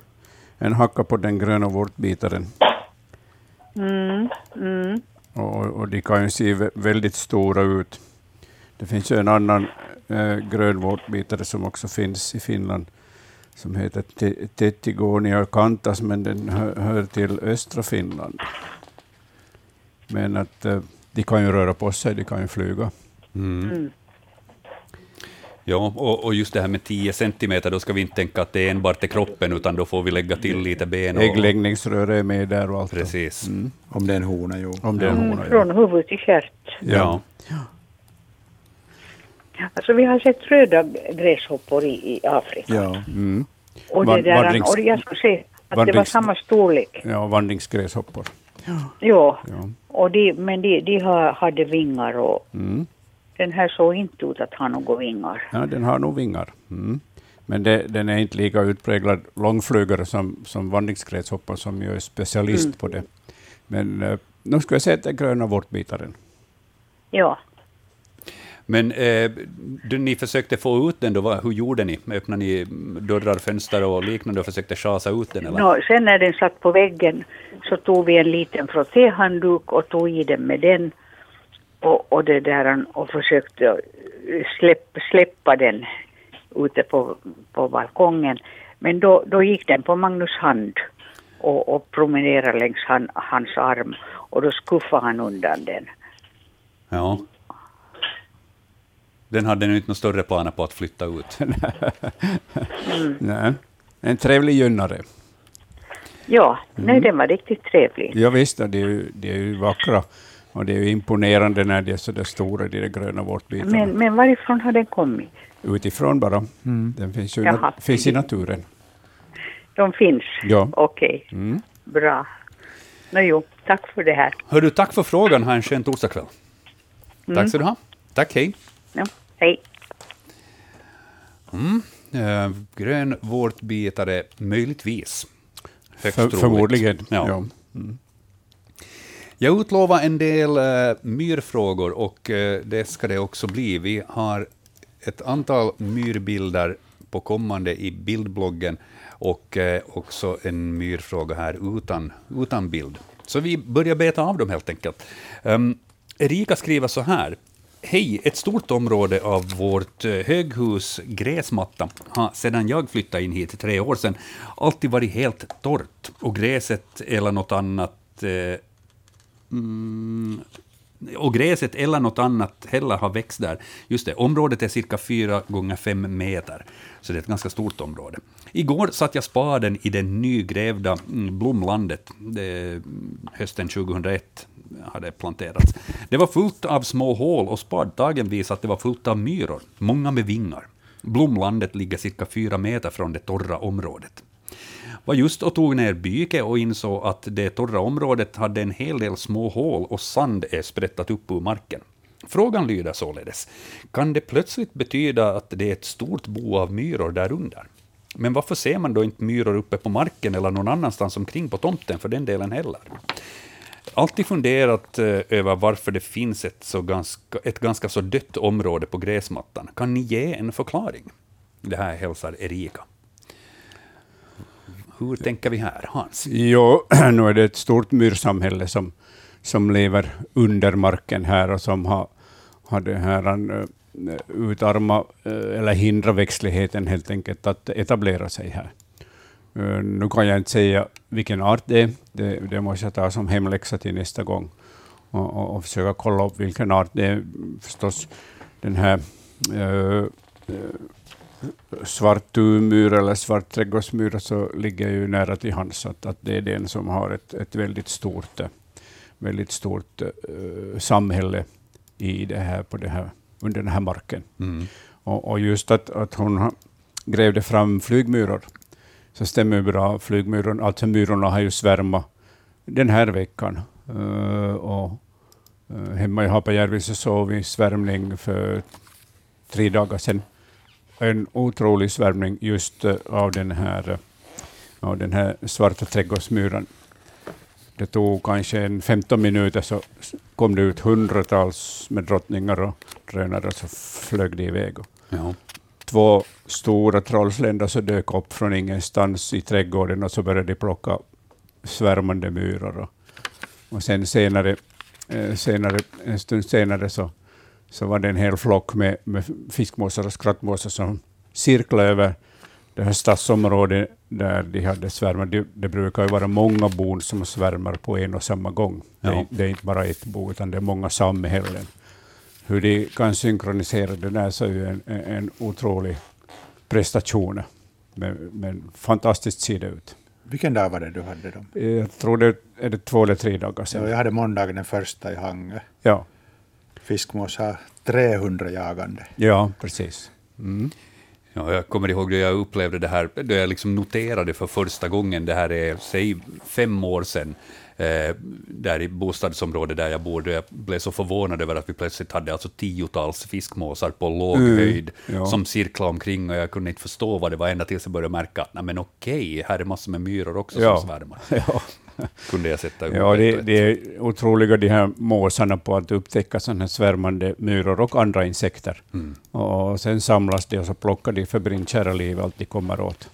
en hacka på den gröna vårtbitaren. Mm, mm. Och, och de kan ju se vä- väldigt stora ut. Det finns ju en annan eh, grön vårtbitare som också finns i Finland som heter Te- Tettigonia cantas, men den hör, hör till östra Finland. Men att eh, de kan ju röra på sig, de kan ju flyga. Mm. Mm. Ja, och, och just det här med 10 centimeter, då ska vi inte tänka att det är enbart till kroppen, utan då får vi lägga till lite ben. Och, Äggläggningsrör är med där och allt. Precis. Mm. Om det är en hona, jo. Om det är en Mm, hona. Ja. från huvud till stjärt. Ja. Alltså vi har sett röda gräshoppor i, i Afrika. Ja. Mm. Och, det där, vandrings- och jag skulle säga att det var vandrings- samma storlek. ja, vandringsgräshoppor. Ja, Ja. och de, men de, de har, hade vingar och Mm. den här såg inte ut att ha några vingar. Ja, den har nog vingar. Mm. Men det, den är inte lika utpräglad långflygare som, som vandringsgräshoppar som ju är specialist Mm. på det. Men eh, nu ska jag säga att är gröna vårtbitaren. Ja, Men eh, du, ni försökte få ut den, då, vad- hur gjorde ni? Öppnade ni dörrar, fönster och liknande och försökte chasa ut den? Eller? Nå, sen när den satt på väggen så tog vi en liten frottéhandduk och tog i den med den och, och, det där, och försökte släpp, släppa den ute på, på balkongen. Men då, då gick den på Magnus hand och, och promenerade längs han, hans arm och då skuffade han undan den. Ja. Den hade nu inte några större planer på att flytta ut. Nej. En trevlig gynnare. Ja, nej den var riktigt trevlig. Ja, visst, de är, ju, de är ju vackra och det är ju imponerande när de är så där stora, de där gröna vårtbitarna. Men, men varifrån har den kommit? Utifrån bara. Den finns ju i Jaha. finns i naturen. De finns? Ja. Okej, Mm. bra. Nå jo, tack för det här. Hör du, tack för frågan. Ha en skön torsdagskväll. Tack ska du ha. Tack, hej. Ja, hej. Eh, grön vårtbitare, möjligtvis. Högst För, förmodligen. Ja. Ja. Jag utlovar en del eh, myrfrågor och eh, det ska det också bli. Vi har ett antal myrbilder på kommande i bildbloggen och eh, också en myrfråga här utan, utan bild. Så vi börjar beta av dem helt enkelt. Um, Erika skriver så här. Hej, ett stort område av vårt eh, höghus gräsmatta har sedan jag flyttade in hit tre år sedan alltid varit helt torrt och gräset eller något annat eh, mm, och gräset eller något annat heller har växt där. Just det, området är cirka 4 gånger 5 meter, så det är ett ganska stort område. Igår satte jag spaden i det nygrävda mm, Blomlandet, det, hösten 2001 hade planterats. Det var fullt av små hål och spadtagen visade att det var fullt av myror, många med vingar. Blomlandet ligger cirka fyra meter från det torra området. Var just och tog ner byke och insåg att det torra området hade en hel del små hål och sand är sprättat upp ur marken. Frågan lyder således, kan det plötsligt betyda att det är ett stort bo av myror därunder? Men varför ser man då inte myror uppe på marken eller någon annanstans omkring på tomten för den delen heller? Alltid funderat eh, över varför det finns ett, så ganska, ett ganska så dött område på gräsmattan. Kan ni ge en förklaring? Det här hälsar Erika. Hur tänker vi här, Hans? Jo, nu är det ett stort myrsamhälle som, som lever under marken här och som har, har det här eh, utarma eh, eller hindra växtligheten helt enkelt att etablera sig här. Eh, nu kan jag inte säga vilken art det är, det, det måste jag ta som hemläxa till nästa gång och, och, och försöka kolla upp vilken art det är. Förstås den här svart tuvmyr eller svart trädgårdsmyra så ligger ju nära till hands att, att det är den som har ett, ett väldigt stort, väldigt stort uh, samhälle i det här, på det här, under den här marken. Mm. Och, och, just att, att hon grävde fram flygmyror, så stämmer bra. Flygmyrorna, alltså myrorna har ju svärmat den här veckan. Uh, och, uh, hemma i Hapajärvi så såg vi svärmning för tre dagar sedan en otrolig svärmning just eh, av den här, eh, av den här svarta trädgårdsmyran. Det tog kanske en 15 minuter så kom det ut hundratals med drottningar och drönare och så flög det iväg. Ja. Två stora trollsländor så dök upp från ingenstans i trädgården och så började de plocka svärmande myror. Och, och sen senare, eh, senare, en stund senare så så var det en hel flock med, med fiskmåsar och skrattmåsar som cirklade över det här stadsområdet där de hade svärmat. Det, det brukar ju vara många bon som svärmar på en och samma gång. Ja. Det, det, är inte bara ett bo, utan det är många samhällen. Hur de kan synkronisera det där så är ju en, en otrolig prestation. Men, men fantastiskt ser det ut. Vilken dag var det du hade dem? Jag tror det är det två eller tre dagar sedan. Ja, jag hade måndagen den första i Hangö. Ja fiskmås har 300 jagande. Ja, precis. Mm. Ja, jag kommer ihåg då jag upplevde det här, då jag liksom noterade för första gången, det här är, säg fem år sedan, eh, där i bostadsområdet där jag bor, då jag blev så förvånad över att vi plötsligt hade alltså tiotals fiskmåsar på låg mm, höjd ja. som cirklade omkring och jag kunde inte förstå vad det var ända tills jag började märka att nej, men okej, här är massor med myror också ja. som svärmar. Ja. kunde jag sätta Ja, det, det är otroliga de här måsarna på att upptäcka sådana här svärmande myror och andra insekter. Mm. Och sen samlas de och så plockar de febrint kära liv allt de kommer åt.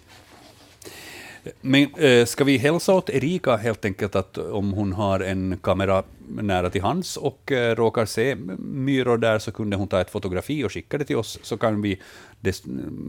Men äh, ska vi hälsa åt Erika helt enkelt att om hon har en kamera nära till hands och äh, råkar se myror där så kunde hon ta ett fotografi och skicka det till oss så kan vi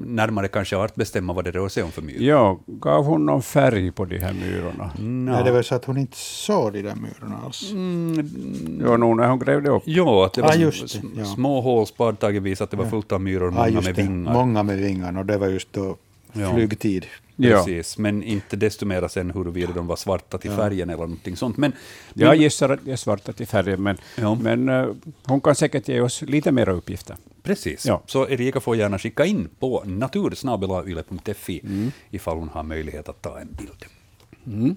närmare kanske artbestämma vad det rör sig om för myror. Ja, gav hon någon färg på de här myrorna? No. Nej, det var så att hon inte såg de där myrorna alls. Mm. Ja, nog när hon grävde upp. Ja, att det var ah, just det, ja. små hål, spadtaget visade att det var fullt av myror, många ah, med vingar. Många med vingar, och det var just då flygtid. Precis, ja. men inte desto mera sen huruvida de var svarta till färgen eller någonting sånt. Men, men, jag gissar att de är svarta till färgen, men, ja. men uh, hon kan säkert ge oss lite mer uppgifter. Precis, ja. så Erika får gärna skicka in på natursnabelayle.fi mm. ifall hon har möjlighet att ta en bild. Mm.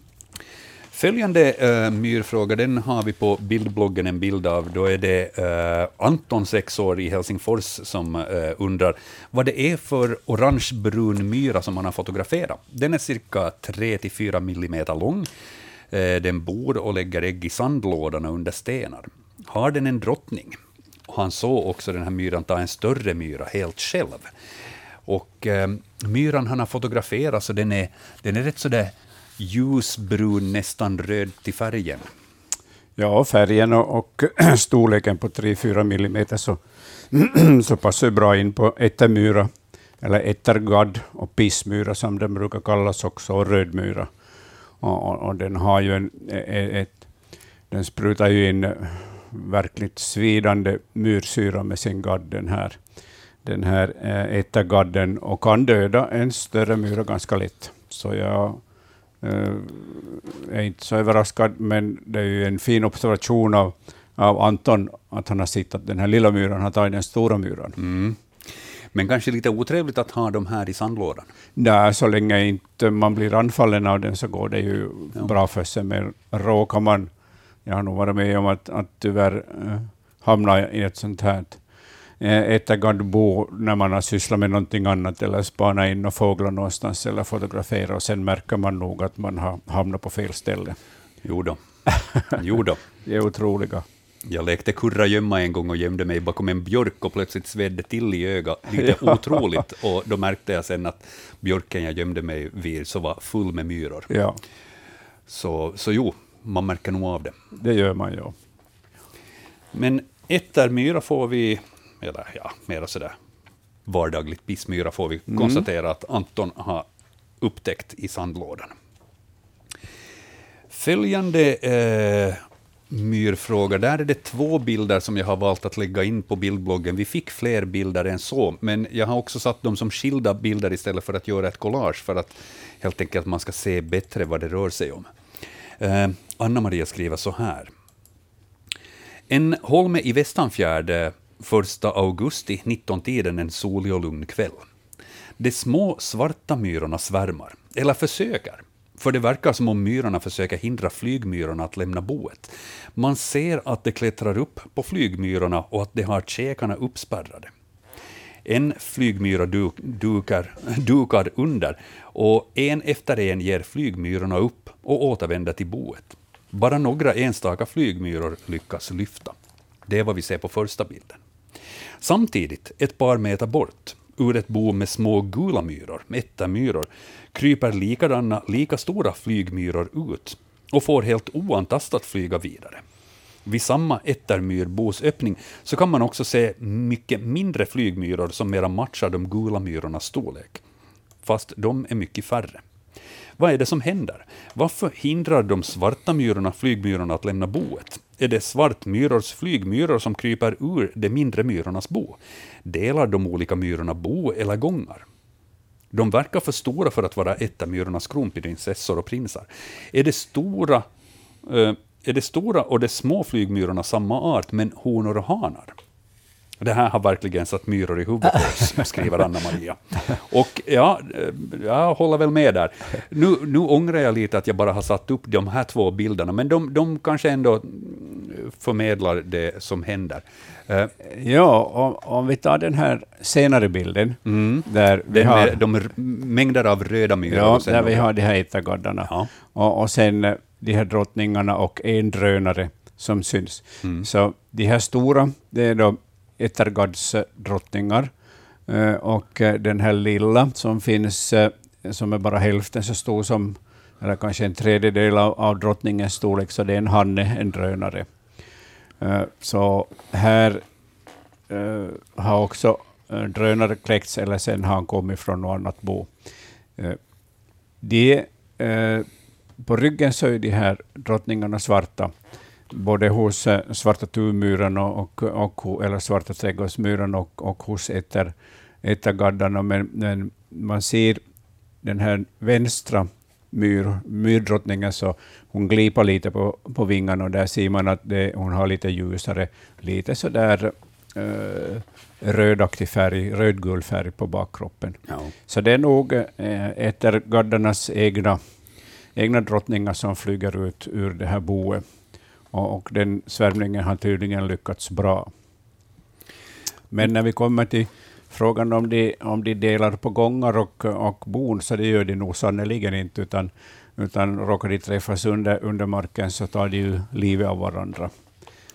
Följande uh, myrfråga, den har vi på bildbloggen en bild av. Då är det uh, Anton, sex år, i Helsingfors, som uh, undrar vad det är för orangebrun myra som han har fotograferat. Den är cirka 3-4 millimeter lång. Uh, den bor och lägger ägg i sandlådorna under stenar. Har den en drottning? Han såg också den här myran ta en större myra helt själv. Och myran han har fotograferat, så den är, den är rätt sådär ljusbrun, nästan röd till färgen. Ja, färgen och, och storleken på 3-4 millimeter så, så passar bra in på ettermyra, eller ettergadd och pissmyra som den brukar kallas också, och rödmyra. Och, och, och den har ju en, e, e, ett, den sprutar ju in eh, verkligt svidande myrsyra med sin gadd, den här, den här eh, ettergadden, och kan döda en större myra ganska lätt. Så jag eh, är inte så överraskad, men det är ju en fin observation av, av Anton, att han har sett att den här lilla myran har tagit den stora myran. Mm. Men kanske lite otrevligt att ha dem här i sandlådan. Nej, så länge inte man blir anfallen av den så går det ju Ja. bra för sig. Men råkar man, jag har nog varit med om att, att tyvärr äh, hamna i ett sånt här äh, ättergaddbo när man har sysslat med någonting annat eller spanat in några fåglar någonstans eller fotograferat och sen märker man nog att man har hamnat på fel ställe. Jo då. jo då. Det är otroliga. Jag lekte kurragömma en gång och gömde mig bakom en björk och plötsligt svedde till i ögat, lite otroligt. Och då märkte jag sen att björken jag gömde mig vid så var full med myror. Ja, Så, så jo, man märker nog av det. det gör man ju. Men ättermyra får vi, eller ja, mer sådär vardagligt pissmyra får vi konstatera att Anton har upptäckt i sandlådan. Följande eh, myrfråga, där är det två bilder som jag har valt att lägga in på bildbloggen. Vi fick fler bilder än så, men jag har också satt dem som skilda bilder istället för att göra ett collage, för att helt enkelt man ska se bättre vad det rör sig om. Eh, Anna-Maria skriver så här. En holme i Västanfjärd 1 augusti 19-tiden en solig och lugn kväll. De små svarta myrorna svärmar, eller försöker, för det verkar som om myrorna försöker hindra flygmyrorna att lämna boet. Man ser att de klättrar upp på flygmyrorna och att de har käkarna uppspärrade. En flygmyra duk, dukar, dukar under och en efter en ger flygmyrorna upp och återvänder till boet. Bara några enstaka flygmyror lyckas lyfta. Det är vad vi ser på första bilden. Samtidigt, ett par meter bort, ur ett bo med små gula myror, ättermyror, kryper likadana, lika stora flygmyror ut och får helt oantastat flyga vidare. Vid samma ättermyrbos öppning så kan man också se mycket mindre flygmyror som mera matchar de gula myrornas storlek. Fast de är mycket färre. Vad är det som händer? Varför hindrar de svarta myrorna flygmyrorna att lämna boet? Är det svartmyrors flygmyror som kryper ur de mindre myrornas bo? Delar de olika myrorna bo eller gångar? De verkar för stora för att vara ättermyrornas kronprinsessor och prinsar. Är det stora, eh, är det stora och de små flygmyrorna samma art, men honor och hanar? Det här har verkligen satt myror i huvudet på oss, skriver Anna-Maria. Och ja, jag håller väl med där. Nu, nu ångrar jag lite att jag bara har satt upp de här två bilderna, men de, de kanske ändå mm, förmedlar det som händer. Eh, Ja, om, om vi tar den här senare bilden, där vi Den har... de mängder av röda myror. Ja, där vi har de här ättergaddarna. Ja. Och, och sen eh, de här drottningarna och en drönare som syns. Mm. Så de här stora, det är då Ettergards drottningar. Eh, och eh, den här lilla som finns, eh, som är bara hälften så stor som, eller kanske en tredjedel av, av drottningens storlek, så det är en hanne, en drönare. Så här har också drönare kläckts, eller sen har han kommit från något annat bo. De, på ryggen så är de här drottningarna svarta, både hos eh, svarta tuvmyran och, och, och, eller svarta trädgårdsmyran och, och hos ätter, ättergaddarna, men, men man ser den här vänstra myr, myrdrottningen, så hon glipar lite på, på vingarna och där ser man att det, hon har lite ljusare, lite sådär eh, rödaktig färg, rödgul färg på bakkroppen. Ja. Så det är nog eh, ättergaddarnas egna, egna drottningar som flyger ut ur det här boet. Och, och den svärmningen har tydligen lyckats bra. Men när vi kommer till frågan om de, om de delar på gångar och, och bon, så det gör de nog sannerligen inte, utan, utan råkar de träffas under, under marken så tar de ju livet av varandra.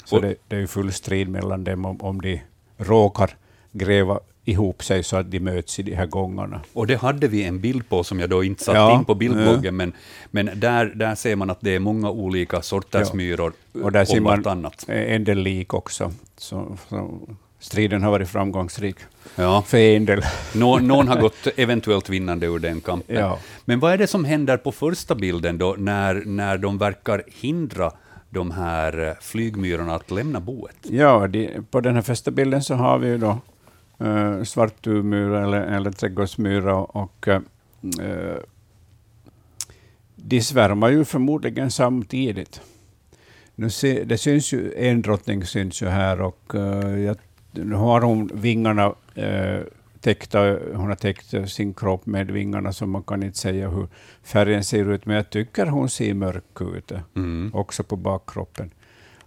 Så det, det är full strid mellan dem om, om de råkar gräva ihop sig så att de möts i de här gångarna. Och det hade vi en bild på som jag då inte satt Ja, in på bildbloggen, men, men där, där ser man att det är många olika sorters Ja. myror Och där ser om man vartannat. en del lik också. Så, så striden har varit framgångsrik Ja. för en del. Nå, någon har gått eventuellt vinnande ur den kampen. Ja. Men vad är det som händer på första bilden då, när, när de verkar hindra de här eh, flygmyrorna att lämna boet? Ja, de, på den här första bilden så har vi ju då uh, svartduvmyra eller, eller trädgårdsmyra och uh, de svärmar ju förmodligen samtidigt. Nu se, det syns ju, en drottning syns ju här och uh, jag, nu har hon vingarna uh, täckta, hon har täckt sin kropp med vingarna, så man kan inte säga hur färgen ser ut, men jag tycker hon ser mörk ut, mm. också på bakkroppen.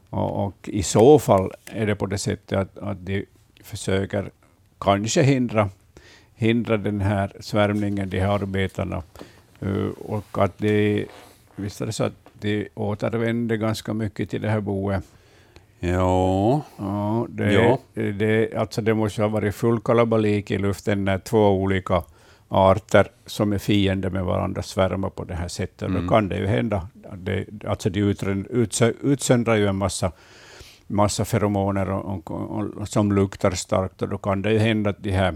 Och, och, i så fall är det på det sättet att, att de försöker kanske hindra, hindra den här svärmningen, de här arbetarna, uh, och att det, visst är det så att de återvänder ganska mycket till det här boet. Ja. ja, det, ja. Det, alltså det måste ha varit full kalabalik i luften när två olika arter som är fiender med varandra svärmar på det här sättet. Mm. Då kan det ju hända. Det, alltså de utsöndrar ju en massa, massa feromoner och, och, och, som luktar starkt, och då kan det ju hända att de här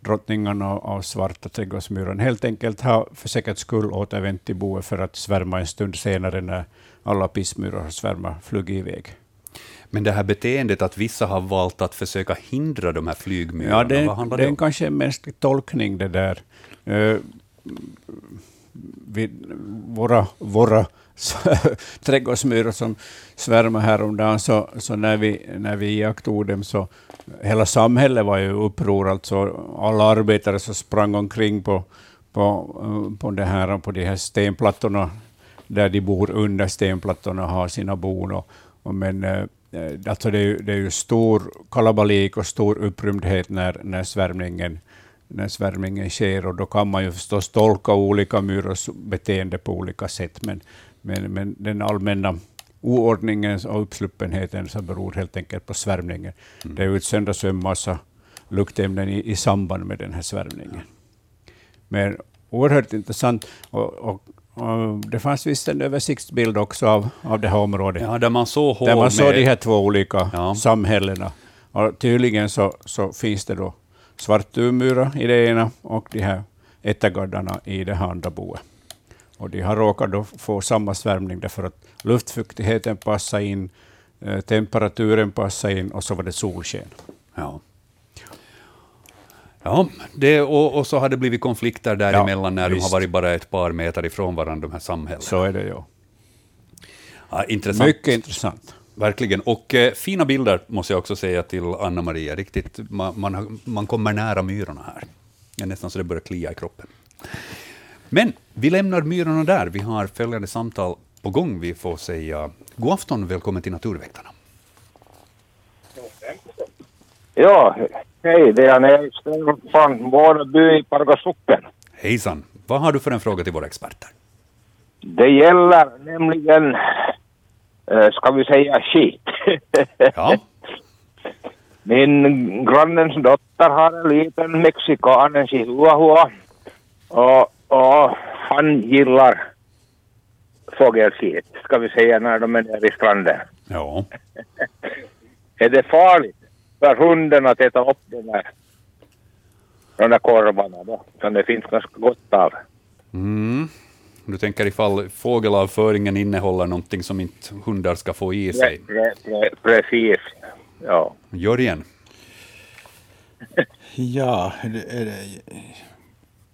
drottningarna av svarta trädgårdsmyran helt enkelt har för säkerhets skull återvänt till boet för att svärma en stund senare när alla pissmyror har svärmat flugit iväg. Men det här beteendet att vissa har valt att försöka hindra de här flygmyrorna, ja, det, vad handlar det, det om? Det är kanske en mänsklig tolkning det där. Uh, vi, våra, våra trädgårdsmyror som svärmade häromdagen, så, så när, vi, när vi iakttog dem så hela samhället var ju uppror, alltså alla arbetare som sprang omkring på, på, på, det här, på de här stenplattorna, där de bor under stenplattorna och har sina bon. Och, och men, eh, eh, alltså det, är ju, det är ju stor kalabalik och stor upprymdhet när, när, svärmningen, när svärmningen sker, och då kan man ju förstås tolka olika myrors beteende på olika sätt, men, men, men den allmänna oordningen och uppsluppenheten som beror helt enkelt på svärmningen. Mm. Det utsöndras en massa luktämnen i, i samband med den här svärmningen. Men oerhört intressant. Och, och, och det fanns visst en översiktsbild också av, av det här området. Ja, där man såg Där man såg de här två olika ja. samhällena. Och tydligen så, så finns det då svartduvmyra i det ena och de här ättergardarna i det andra boet. Och de har råkat då få samma svärmning därför att luftfuktigheten passade in, eh, temperaturen passade in och så var det solsken. Ja. Ja, det, och, och, så har det blivit konflikter däremellan ja, när visst. de har varit bara ett par meter ifrån varandra, de här samhällena. Så är det ju. Ja, intressant. Mycket intressant. Verkligen. Och eh, fina bilder måste jag också säga till Anna-Maria. Riktigt, man, man, man kommer nära myrorna här. Det är nästan så det börjar klia i kroppen. Men vi lämnar myrorna där. Vi har följande samtal på gång. Vi får säga god afton och välkommen till Naturväktarna. Ja, hej, det är Jan från Vårby i Pargosocken. Hejsan. Vad har du för en fråga till våra experter? Det gäller nämligen, äh, ska vi säga skit. Ja. Min grannens dotter har en liten mexikan, en chihuahua. Och och han gillar fågelskit, ska vi säga, när de är nere vid stranden. Ja. är det farligt för hunden att äta upp de där, de där korvarna då, som det finns ganska gott av? Mm. Du tänker ifall fågelavföringen innehåller någonting som inte hundar ska få i sig? Pre, pre, precis, ja. Jörgen? ja, är det,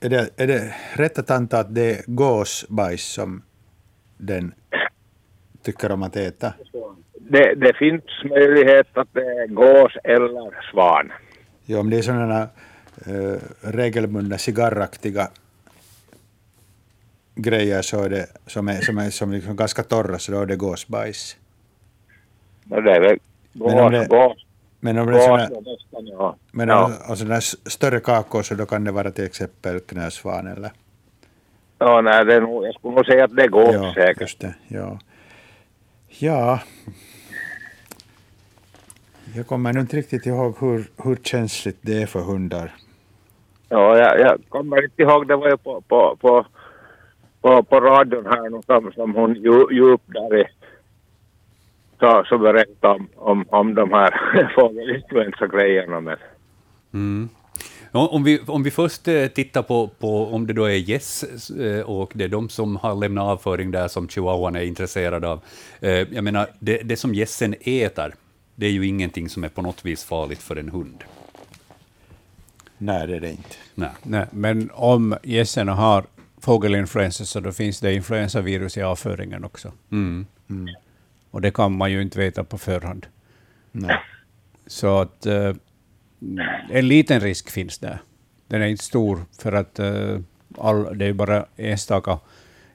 är det, är det rätt att anta att det är gåsbajs som den tycker om att äta? Det, det finns möjlighet att det är gås eller svan. Ja, om det är sådana äh, regelbundna cigarraktiga grejer så är det, som är, som är som liksom ganska torra, så då är det gåsbajs. No, det är väl gås, gås, men om det är men ja. alltså när större kakor så då kan det vara till exempel knösvan eller? Ja, nej, det nog, jag skulle nog säga att det går ja, säkert. Just det, ja. ja. Jag kommer nu inte riktigt ihåg hur, hur känsligt det är för hundar. Ja, jag, jag kommer inte ihåg, det var ju på, på, på, på, på radion här som, som hon djup där i så, så berätta om, om, om de här fågelinfluensagrejerna. Men... Mm. Om om vi, om vi först eh, tittar på, på om det då är gäss eh, och det är de som har lämnat avföring där som chihuahuan är intresserad av. Eh, Jag menar, det, det som gässen äter, det är ju ingenting som är på något vis farligt för en hund. Nej, det är det inte. Nej. Nej, men om gässerna har fågelinfluensa så då finns det influensavirus i avföringen också. Mm. Och det kan man ju inte veta på förhand. Nej. Så att eh, en liten risk finns där. Den är inte stor för att eh, all, det är bara enstaka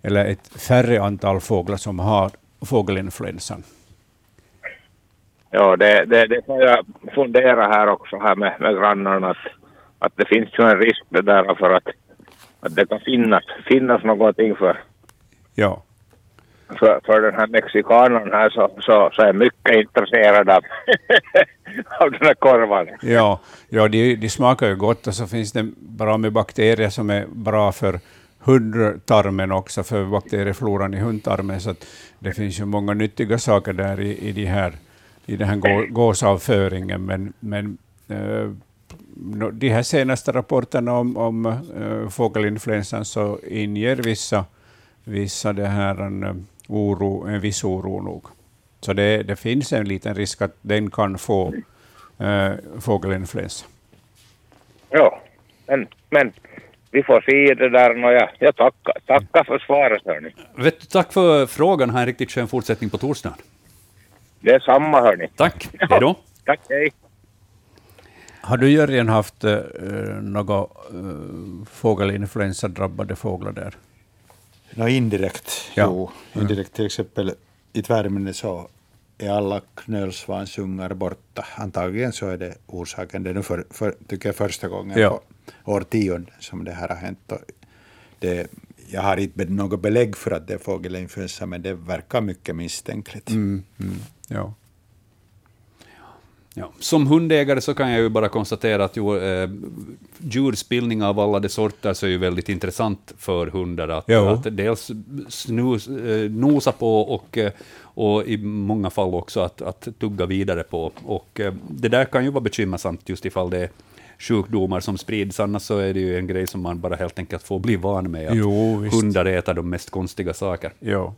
eller ett färre antal fåglar som har fågelinfluensan. Ja, det, det, det får jag fundera här också här med, med grannarna att, att det finns ju en risk det där för att, att det kan finnas, finnas någonting för, Ja, för, för den här mexikanen här så, så, så är jag mycket intresserad av, av den här korvan. ja, ja de, de smakar ju gott och så finns det bra med bakterier som är bra för hundtarmen också, för bakteriefloran i hundtarmen. Så det finns ju många nyttiga saker där i, i, de här, i den här gå, gåsavföringen. Men, men nå- de här senaste rapporterna om, om eh, fågelinfluensan så inger vissa, vissa det här en, eh, oro, en viss oro nog. Så det, det finns en liten risk att den kan få eh, fågelinfluensa. Ja, men, men vi får se det där. Och jag, jag tackar, tackar för svaret hörni. Vet du, tack för frågan. Ha en riktigt skön fortsättning på torsdagen. Det är samma hörni. Tack. Hej då. Tack, hej. Har du Jörgen haft eh, några eh, fågelinfluensadrabbade fåglar där? Nå, indirekt, Ja. jo. Indirekt till exempel i Tvärminne så är alla knölsvansungar borta. Antagligen så är det orsaken. Det är nu för, för, tycker jag första gången Ja. på årtionden som det här har hänt. Det, jag har inte något belägg för att det är fågelinfluensa, men det verkar mycket misstänkligt. Mm, Ja. Ja. Som hundägare så kan jag ju bara konstatera att jo, eh, djurspillning av alla de sorter så är ju väldigt intressant för hundar att, att dels snus, eh, nosa på och, eh, och i många fall också att, att tugga vidare på. Och eh, det där kan ju vara bekymmersamt just ifall det är sjukdomar som sprids, annars så är det ju en grej som man bara helt enkelt får bli van med, att Jo, hundar äter de mest konstiga saker. ja.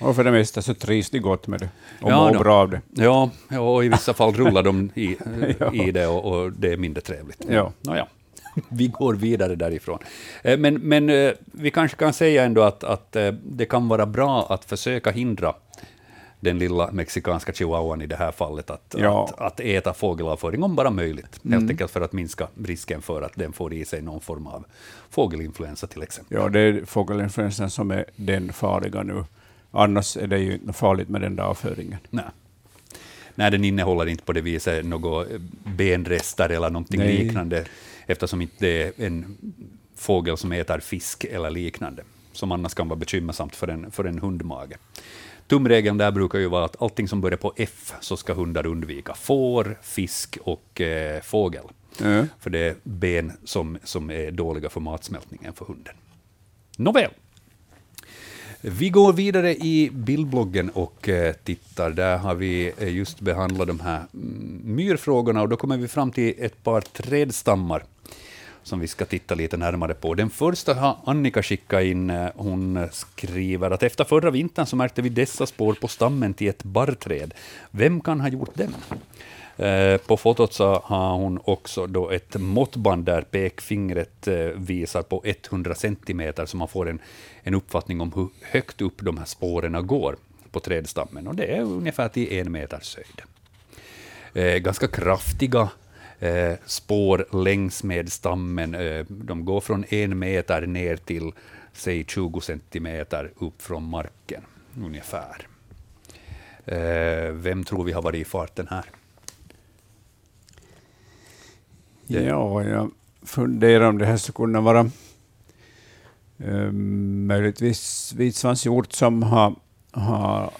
Och för det mesta så trivs de gott med det och Ja mår då. bra av det. Ja, ja, och i vissa fall rullar de i, Ja. i det och, och det är mindre trevligt. Ja. Nåja, vi går vidare därifrån. Eh, Men, men eh, vi kanske kan säga ändå att, att eh, det kan vara bra att försöka hindra den lilla mexikanska chihuahuan i det här fallet att, Ja. att, att äta fågelavföring om bara möjligt. Helt enkelt för att minska risken för att den får i sig någon form av fågelinfluensa till exempel. Ja, det är fågelinfluensan som är den farliga nu. Annars är det ju inte farligt med den där avföringen. Nej. Nej, den innehåller inte på det viset några benrester eller någonting Nej. liknande, eftersom inte det är en fågel som äter fisk eller liknande, som annars kan vara bekymmersamt för en, för en hundmage. Tumregeln där brukar ju vara att allting som börjar på F så ska hundar undvika. Får, fisk och eh, fågel. Ja. För det är ben som, som är dåliga för matsmältningen för hunden. Nåväl. Vi går vidare i bildbloggen och eh, tittar. Där har vi eh, just behandlat de här mm, myrfrågorna och då kommer vi fram till ett par trädstammar som vi ska titta lite närmare på. Den första har Annika skickat in. Eh, hon skriver att efter förra vintern så märkte vi dessa spår på stammen till ett barrträd. Vem kan ha gjort dem? Eh, på fotot så har hon också då ett måttband där pekfingret eh, visar på 100 centimeter, så man får en, en uppfattning om hur högt upp de här spåren går på trädstammen. Och det är ungefär till en meters höjd. Eh, ganska kraftiga eh, spår längs med stammen. Eh, de går från en meter ner till säg 20 centimeter upp från marken, ungefär. Eh, vem tror vi har varit i farten här? Det- Ja, jag funderar om det här skulle kunna vara eh, möjligtvis vitsvanshjort som har, har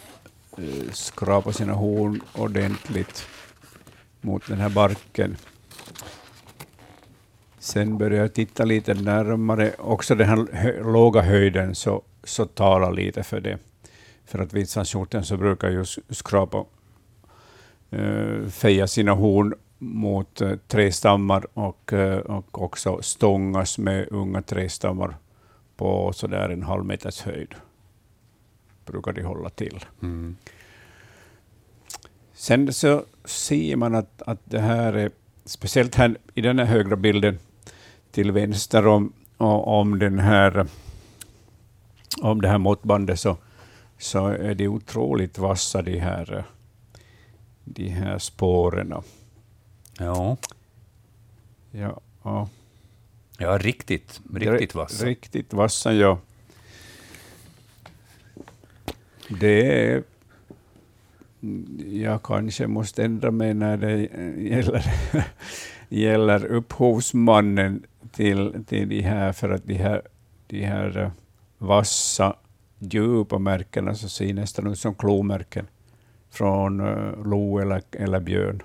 eh, skrapat sina horn ordentligt mot den här barken. Sen börjar jag titta lite närmare. Också den här hö låga höjden så, så talar lite för det. För att vitsvanshjorten så brukar ju skrapa, eh, feja sina horn mot eh, trädstammar och, eh, och också stångas med unga trädstammar på sådär en halv meters höjd. Brukar de hålla till. Mm. Sen så ser man att, att det här är, speciellt här i den här högra bilden till vänster om, om, den här, om det här måttbandet, så, så är det otroligt vassa de här, de här spåren. Ja. Ja, ja. ja, riktigt, riktigt vassa. Riktigt vassa, ja. Det är... Jag kanske måste ändra mig när det gäller, gäller upphovsmannen till, till de här, för att de här, de här eh, vassa, djupa märkena så ser nästan ut som klomärken från uh, lo eller, eller björn.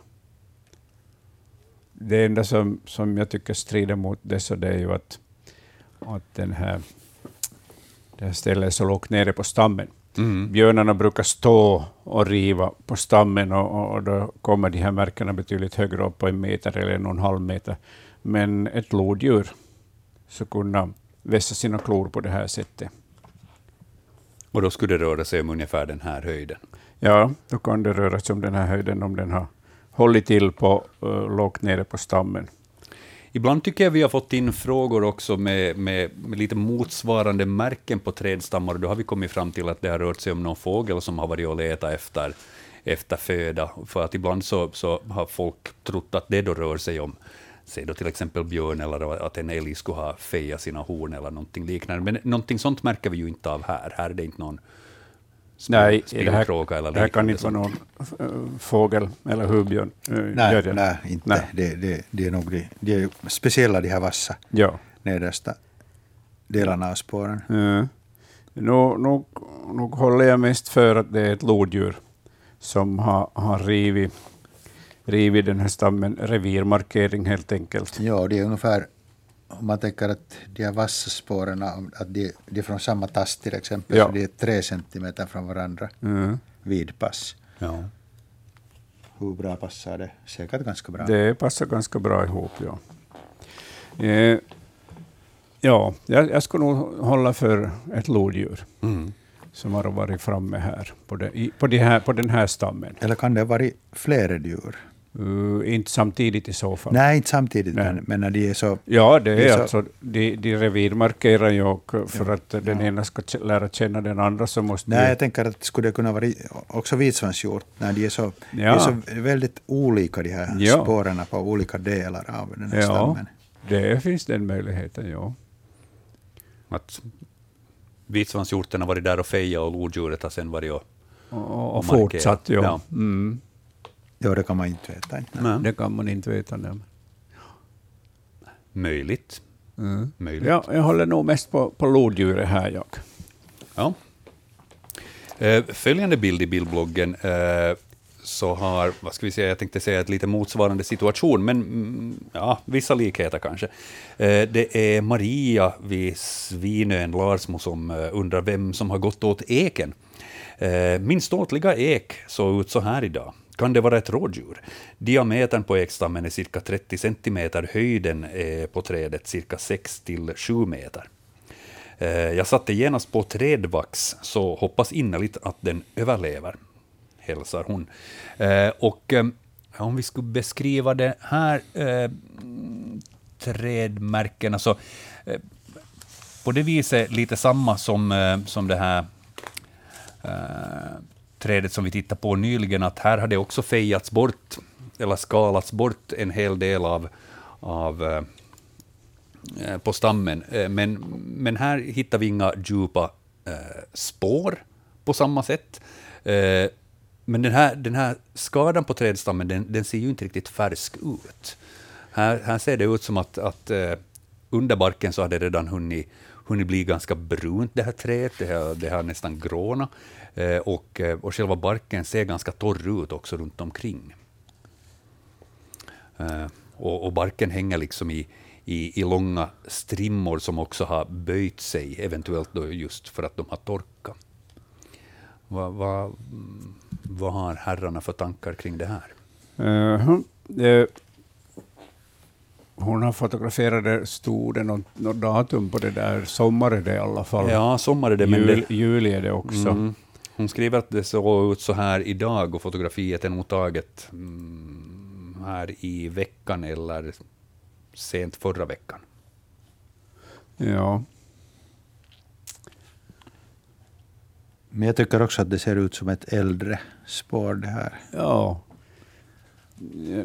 Det enda som, som jag tycker strider mot det, så det är ju att, att den här, det här stället är så lågt nere på stammen. Mm. Björnarna brukar stå och riva på stammen och, och då kommer de här märkena betydligt högre upp på en meter eller en och en halv meter. Men ett lodjur så kunna vässa sina klor på det här sättet. Och då skulle det röra sig om ungefär den här höjden. Ja, då kan det röra sig om den här höjden om den har hållit till på uh, lågt nere på stammen. Ibland tycker jag vi har fått in frågor också med, med, med, lite motsvarande märken på trädstammar. Då har vi kommit fram till att det har rört sig om någon fågel som har varit och letat efter, efter föda. För att ibland så, så har folk trott att det då rör sig om säg då till exempel björn eller att en älg skulle ha fejat sina horn eller någonting liknande. Men någonting sånt märker vi ju inte av här. Här är det inte någon Nej, det här, eller det här kan inte vara någon äh, fågel eller huvudbjörn. Äh, nej, nej, inte. Nej. Det, det, det, är nog de, de är speciella, de här vassa ja. nedersta delarna av spåren. Mm. Nu, nu, nu håller jag mest för att det är ett lodjur som har, har rivit, rivit den här stammen, revirmarkering helt enkelt. Ja, det är ungefär om man tänker att de här vassa spåren, att de, de är från samma tass till exempel, ja. så de är tre centimeter från varandra mm. vid pass. Ja. Hur bra passar det? Säkert ganska bra. Det passar ganska bra ihop, ja. Eh, ja, jag, jag skulle nog hålla för ett lodjur. Mm. som har varit framme här på, det, på, de här på den här stammen. Eller kan det ha varit flera djur? Uh, inte samtidigt i så fall. Nej, inte samtidigt, men, men, när de är så... Ja, det är, det är så, alltså, de, de revirmarkerar ju och för ja, att den ja. ena ska lära känna den andra så måste... Nej, jag tänker att det skulle kunna vara också vitsvanshjort, när de är så, ja. de är så väldigt olika, de här ja. spåren på olika delar av den här ja, stammen. det finns den möjligheten, ja. Att vitsvanshjorten har varit där och fejat och lodjuret har sen varit och... Och, och, och fortsatt, ja. ja. Mm. Ja, det kan man inte veta. Inte. Nej. Det kan man inte veta. Nej. Möjligt. Mm. Möjligt. Ja, jag håller nog mest på, på lodjuret här. Jag. Ja. Eh, följande bild i bildbloggen eh, så har, vad ska vi säga, jag tänkte säga ett lite motsvarande situation, men mm, ja, vissa likheter kanske. Eh, det är Maria vid Svinön, Larsmo, som undrar vem som har gått åt eken. Min ståtliga ek såg ut så här idag kan det vara ett rådjur. Diametern på ekstammen är cirka 30 centimeter, höjden på trädet cirka 6 till 7 meter. Eh, jag satte genast på trädvax, så hoppas innerligt att den överlever, hälsar hon. Eh, och eh, om vi skulle beskriva det här trädmärkena, så alltså, på det viset lite samma som, som det här trädet som vi tittade på nyligen, att här har det också fejats bort, eller skalats bort en hel del av, av eh, eh på stammen. Eh, men, men här hittar vi inga djupa eh, spår på samma sätt. Eh, men den här, den här skadan på trädstammen, den, den ser ju inte riktigt färsk ut. Här, här ser det ut som att, att eh, under barken så har det redan hunnit, hunnit bli ganska brunt, det här trädet. Det har, det har nästan gråna. Eh, och, eh, och själva barken ser ganska torr ut också runt omkring. Eh, och, och barken hänger liksom i, i, i långa strimmor som också har böjt sig, eventuellt då just för att de har torkat. Vad, vad, vad har herrarna för tankar kring det här? Eh, hon- eh, hon har fotograferat det, stod det något, något datum på det där, sommar är det i alla fall. Ja, sommar är det, men Jul, det, juli är det också. Mm. Hon skriver att det såg ut så här idag och fotografiet är nog taget mm, här i veckan eller sent förra veckan. Ja. Men jag tycker också att det ser ut som ett äldre spår det här. ja.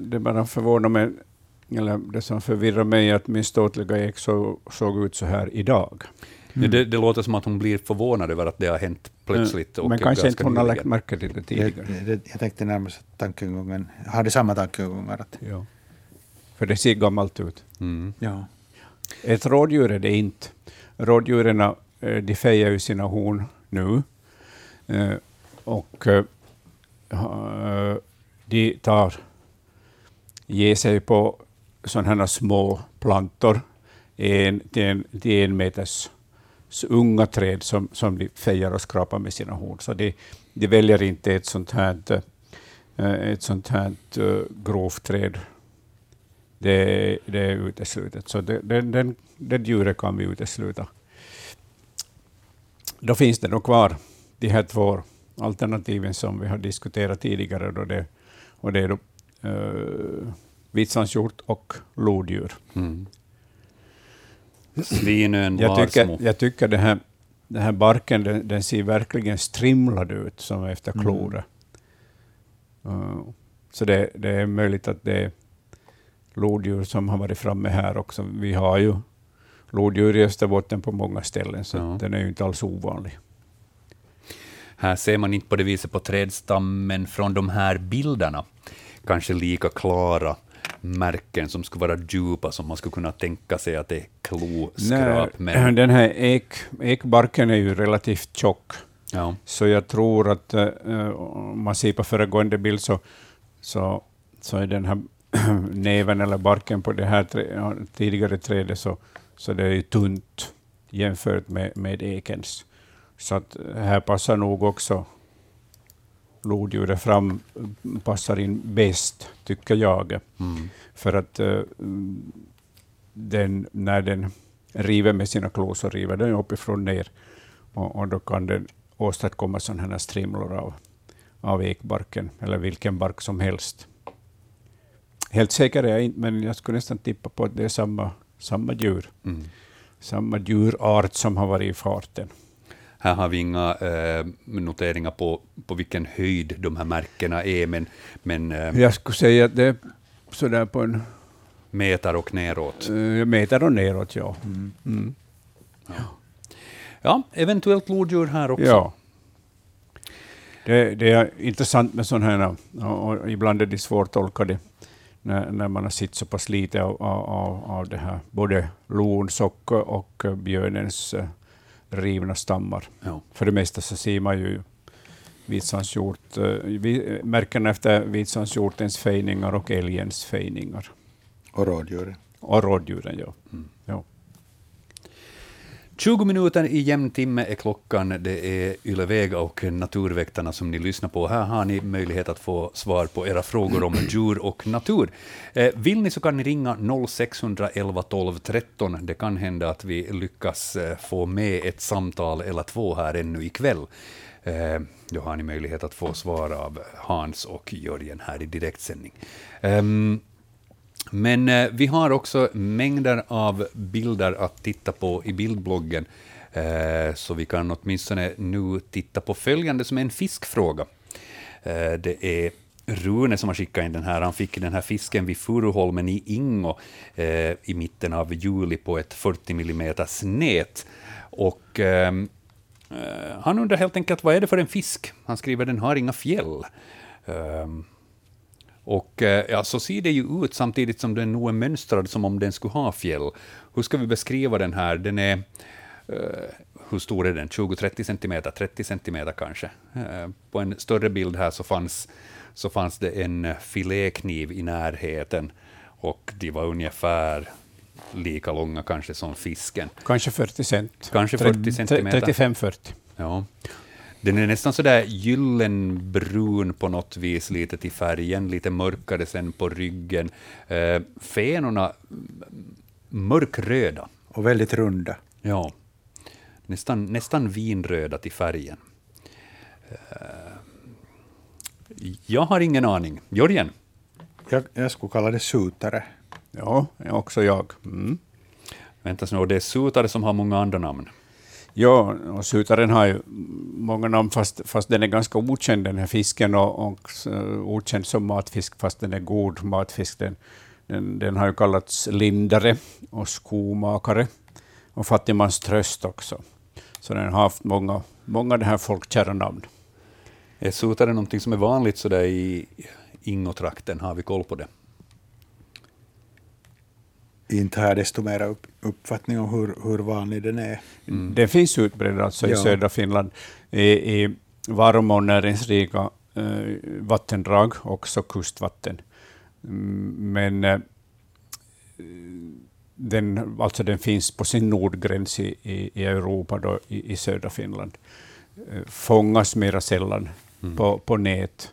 Det bara förvånar mig, eller det som förvirrar mig är att min ståtliga ek så, såg ut så här idag. Ja, Det, det låter som att hon blir förvånad över att det har hänt plötsligt. och Men kanske inte hon har lagt märke till det tidigare. jag, jag tänkte närmast att tankegången, jag hade samma tankegångar. Att, Ja. För det ser gammalt ut. Mm. ja. Ett rådjur är det inte. Rådjuren eh, de fejar ju sina horn nu. Eh, Och eh, de tar, ger sig på sådana här små plantor en, till, en, till en meters unga träd som, som de fejar och skrapar med sina horn. Så de, de väljer inte ett sånt här, eh, ett sånt här eh, grovt träd det, det är uteslutet. Så det, den, den, djuret kan vi utesluta. Då finns det nog kvar de här två alternativen som vi har diskuterat tidigare. Då det, och det är då, eh, uh, vitsandshjort och lodjur. Mm. Svinön, Jag tycker, jag tycker den här, den här barken den, den ser verkligen strimlad ut som efter kloret. Uh, så det, det är möjligt att det är lodjur som har varit framme här också. Vi har ju lodjur i Österbotten på många ställen, så Ja. den är ju inte alls ovanlig. Här ser man inte på det viset på trädstammen från de här bilderna. Kanske lika klara märken som skulle vara djupa som man skulle kunna tänka sig att det är kloskrap. Men, Den här ek, ekbarken är ju relativt tjock, ja. så jag tror att eh, om man ser på föregående bild så, så, så är den här näven eller barken på det här trä, tidigare trädet så, så det är ju tunt jämfört med, med ekens. Så att här passar nog också lodjuret fram, passar in bäst, tycker jag. Mm. För att mm, den, när den river med sina klor så river den uppifrån ner och, och då kan den åstadkomma sådana här strimlor av, av ekbarken eller vilken bark som helst. Helt säker är jag inte, men jag skulle nästan tippa på att det är samma, samma djur. Mm. Samma djurart som har varit i farten. Här har vi inga eh, noteringar på, på vilken höjd de här märkena är, men, men eh, Jag skulle säga att det är sådär på en meter och neråt. eh, meter och neråt, ja. Mm. Ja, eventuellt lodjur här också. Ja. Det, det är intressant med sådana här, och, ibland är det svårtolkade, när, när man har sett så pass lite av, av, av, det här, både lons och, och björnens eh, rivna stammar. Ja. För det mesta så ser man ju vitsandshjort, eh, vi- märkena efter vitsandshjortens fejningar och älgens fejningar. Och rådjuren. Och rådjuren, ja. ja. 20 minuter i jämn timme är klockan. Det är Yle Vega och Naturväktarna som ni lyssnar på. Här har ni möjlighet att få svar på era frågor om djur och natur. Eh, vill ni så kan ni ringa 0611 12 13. Det kan hända att vi lyckas eh, få med ett samtal eller två här ännu ikväll. Eh, då har ni möjlighet att få svar av Hans och Jörgen här i direktsändning. Men eh, vi har också mängder av bilder att titta på i bildbloggen, eh, så vi kan åtminstone nu titta på följande som är en fiskfråga. Eh, det är Rune som har skickat in den här. Han fick den här fisken vid Furuholmen i Ingo eh, i mitten av juli på ett 40 mm nät. Och, ehm, eh, han undrar helt enkelt vad är det för en fisk? Han skriver den har inga fjäll. Ehm, och eh, ja, så ser det ju ut samtidigt som den nog är mönstrad som om den skulle ha fjäll. Hur ska vi beskriva den här? Den är, eh, hur stor är den? 20-30 centimeter, 30 centimeter kanske. Eh, på en större bild här så fanns, så fanns det en filékniv i närheten och de var ungefär lika långa kanske som fisken. Kanske 40 cent. Kanske 40 centimeter. 35-40. Ja. Den är nästan sådär gyllenbrun på något vis, lite till färgen, lite mörkare sen på ryggen. Eh, fenorna mörkröda. Och väldigt runda. Ja, nästan, nästan vinröda till färgen. Eh, jag har ingen aning. Jörgen? Jag, jag skulle kalla det sutare. Ja, också jag. Mm. Vänta nu, det är sutare som har många andra namn. Ja, och sutaren har ju många namn, fast, fast den är ganska okänd, den här fisken, och, och eh, okänd som matfisk, fast den är god matfisk. Den, den, den har ju kallats lindare och skomakare och fattigmans tröst också. Så den har haft många, många det här folkkära namn. Är sutare någonting som är vanligt sådär i Ingotrakten? Har vi koll på det? Inte har jag desto mer upp, uppfattning om hur, hur vanlig den är. Mm. Den finns utbredd alltså ja. i södra Finland, i, i varma och näringsrika eh, vattendrag, också kustvatten. Mm, men eh, den, alltså den finns på sin nordgräns i, i, i Europa, då, i, i södra Finland. Eh, fångas mera sällan mm. på, på nät,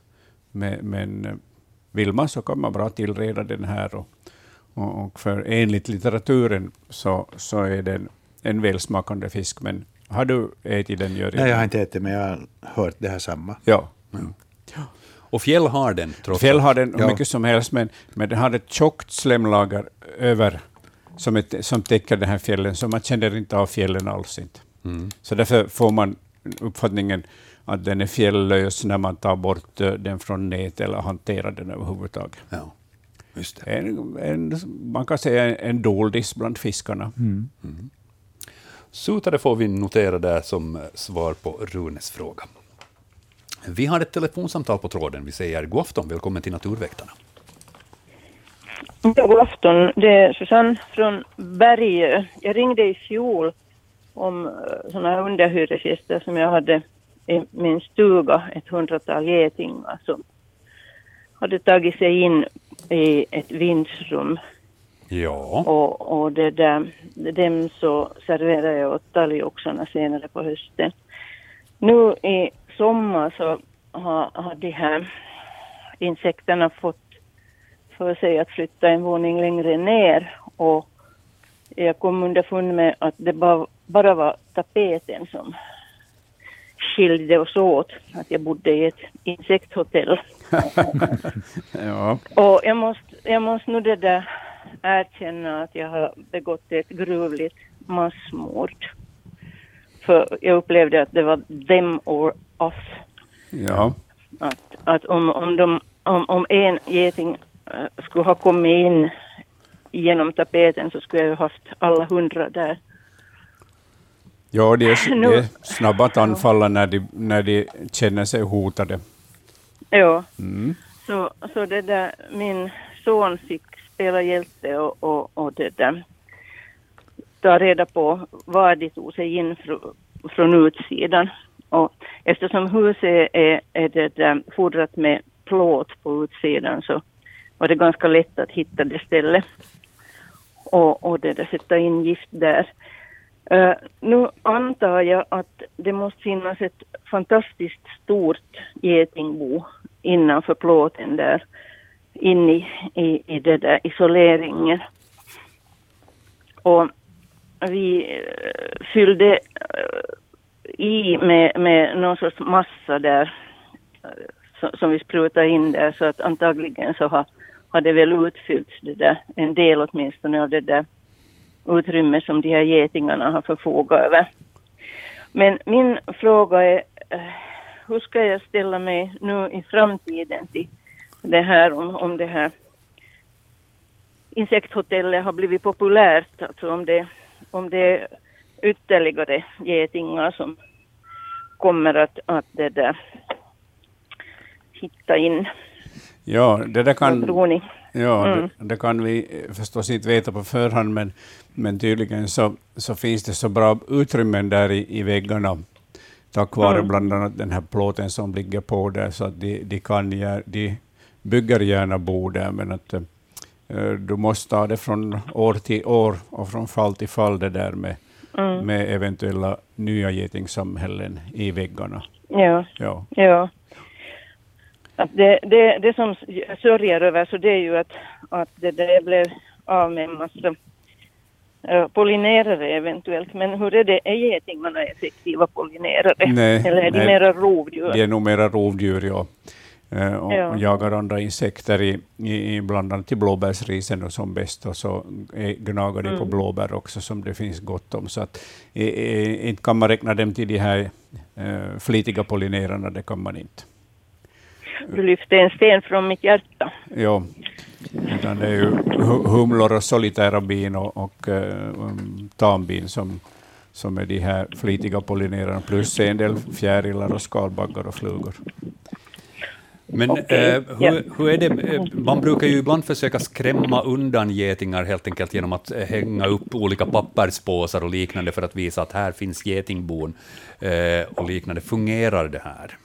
men, men eh, vill man så kan man bra tillreda den här. Och, och för enligt litteraturen så, så är den en välsmakande fisk. Men har du ätit den, Jörgen? Nej, jag har inte ätit men jag har hört det här samma. Ja. Mm. Och fjäll har den? Trots fjäll har den ja. mycket som helst, men, men den har ett tjockt slemlager över som, ett, som täcker den här fjällen, så man känner inte av fjällen alls. Inte. Mm. Så därför får man uppfattningen att den är fjällös när man tar bort eh, den från nät eller hanterar den överhuvudtaget. Ja. Just det. En, en, man kan säga en, en doldis bland fiskarna. Mm. Mm. Sutare får vi notera där som svar på Runes fråga. Vi har ett telefonsamtal på tråden. Vi säger god afton, välkommen till Naturväktarna. Ja, god afton. Det är Susanne från Bergö. Jag ringde i fjol om eh, sådana här underhyresgäster som jag hade i min stuga, ett hundratal getingar som hade tagit sig in i ett vindsrum. Ja. Och, och det där, dem så serverade jag åt talgoxarna senare på hösten. Nu i sommar så har, har de här insekterna fått för sig att flytta en våning längre ner och jag kom underfund med att det bara, bara var tapeten som skilde oss åt. Att jag bodde i ett insekthotell. ja. Och jag måste, jag måste nu det där erkänna att jag har begått ett gruvligt massmord. För jag upplevde att det var them or us. Ja. Att, att om, om, de, om, om en geting uh, skulle ha kommit in genom tapeten så skulle jag ju haft alla hundra där. Ja, de är, de är snabba att anfalla när de, när de känner sig hotade. Ja, mm. så, så det där, min son fick spela hjälte och, och, och det där, ta reda på var de tog sig in fr, från utsidan. Och eftersom huset är, är det där, fodrat med plåt på utsidan så var det ganska lätt att hitta det stället och, och det där, sätta in gift där. Uh, nu antar jag att det måste finnas ett fantastiskt stort getingbo innanför plåten där, in i, i, i det där isoleringen. Och vi uh, fyllde uh, i med, med någon sorts massa där som vi sprutade in där så att antagligen så har, har det väl utfyllts det där, en del åtminstone av det där utrymme som de här getingarna har förfogat över. Men min fråga är, eh, hur ska jag ställa mig nu i framtiden till det här om, om det här insekthotellet har blivit populärt, alltså om det, om det är ytterligare getingar som kommer att, att det där, hitta in. Ja, det där kan... Ja, mm. det, det, kan vi förstås inte veta på förhand, men, men tydligen så, så finns det så bra utrymmen där i, i väggarna, tack vare mm. bland annat den här plåten som ligger på där, så att de, de, kan, de bygger gärna bo där, men att uh, du måste ta det från år till år och från fall till fall det där med, mm. med eventuella nya getingsamhällen i väggarna. Ja, Ja. ja. Att det, det, det som jag sörjer över så det är ju att, att det där blev av med en massa eh, pollinerare eventuellt. Men hur är det, är getingarna effektiva pollinerare? Nej, Eller är de nej. mera rovdjur? Det är nog mera rovdjur, ja. Eh, och, Ja. jagar andra insekter i, i, i bland annat i blåbärsrisen och som bäst, och så gnagar de på Mm. blåbär också, som det finns gott om. Så att, eh, inte kan man räkna dem till de här eh, flitiga pollinerarna, det kan man inte. Du lyfte en sten från mitt hjärta. Ja, utan det är ju hu- humlor och solitära bin och, och eh, um, tambin som, som är de här flitiga pollinerarna, plus en del fjärilar och skalbaggar och flugor. Men Okej, eh, hur, hur är det, eh, man brukar ju ibland försöka skrämma undan getingar helt enkelt genom att eh, hänga upp olika papperspåsar och liknande för att visa att här finns getingbon eh, och liknande. Fungerar det här?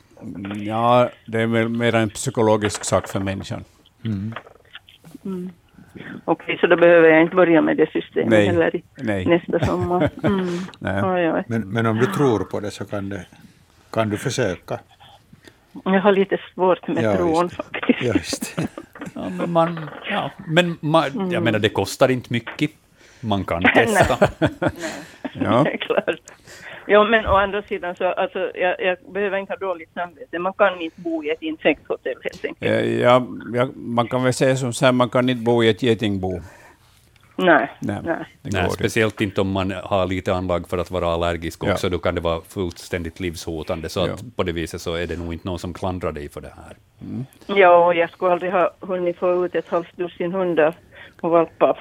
Ja, det är väl mer en psykologisk sak för människan. Okej, så då behöver jag inte börja med det systemet Nej, heller i nej. nästa sommar. Mm. Nej. Oj, oj. Men, men om du tror på det så kan, det, kan du försöka. Jag har lite svårt med Ja, tron faktiskt. Ja, just. Ja, men man, ja, men man, jag menar, det kostar inte mycket. Man kan testa. Ja. Det är klart. Ja, men å andra sidan så, alltså, jag, jag behöver inte ha dåligt samvete. Man kan inte bo i ett insektshotell helt enkelt. Eh, Ja, ja, man kan väl säga som så här, man kan inte bo i ett getingbo. Nej, Nej. nej. Nej, speciellt inte om man har lite anlag för att vara allergisk Ja. också, då kan det vara fullständigt livshotande. Så Ja. att på det viset så är det nog inte någon som klandrar dig för det här. Ja, och jag skulle aldrig ha hunnit få ut ett halvt dussin hundar och valpar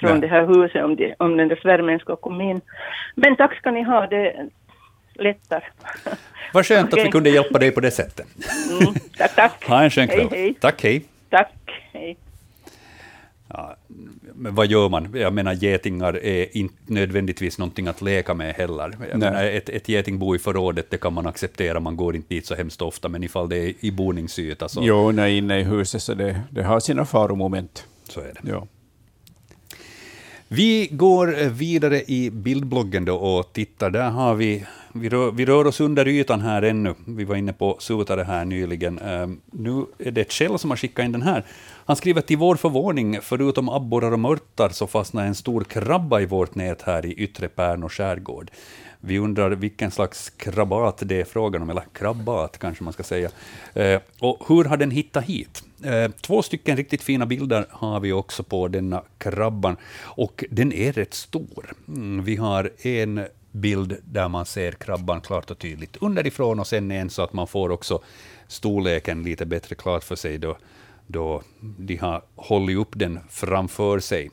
från Nej. det här huset om, det, om den där svärmen ska komma in. Men tack ska ni ha, det lättar. Vad skönt att vi kunde hjälpa dig på det sättet. Mm, tack, tack. Ha en skön kväll. Hej, hej. Tack, hej. Tack, hej. Ja, men vad gör man? Jag menar, getingar är inte nödvändigtvis någonting att leka med heller. Menar, ett, ett getingbo i förrådet, det kan man acceptera, man går inte dit så hemskt ofta, men ifall det är i boningsyta så, Jo, nej, inne i huset, så det, det har sina faromoment. så är det. Ja. Vi går vidare i bildbloggen då och tittar. Där har vi, vi rör, vi rör oss under ytan här ännu. Vi var inne på Sutare här nyligen. Ehm, nu är det Kjell som har skickat in den här. Han skriver till vår förvåning, förutom abborrar och mörtar så fastnar en stor krabba i vårt nät här i yttre Pärno skärgård. Vi undrar vilken slags krabat det är frågan om, eller krabbat kanske man ska säga. Eh, och hur har den hittat hit? Eh, två stycken riktigt fina bilder har vi också på denna krabban, och den är rätt stor. Mm, vi har en bild där man ser krabban klart och tydligt underifrån, och sen en så att man får också storleken lite bättre klart för sig då, då de har hållit upp den framför sig.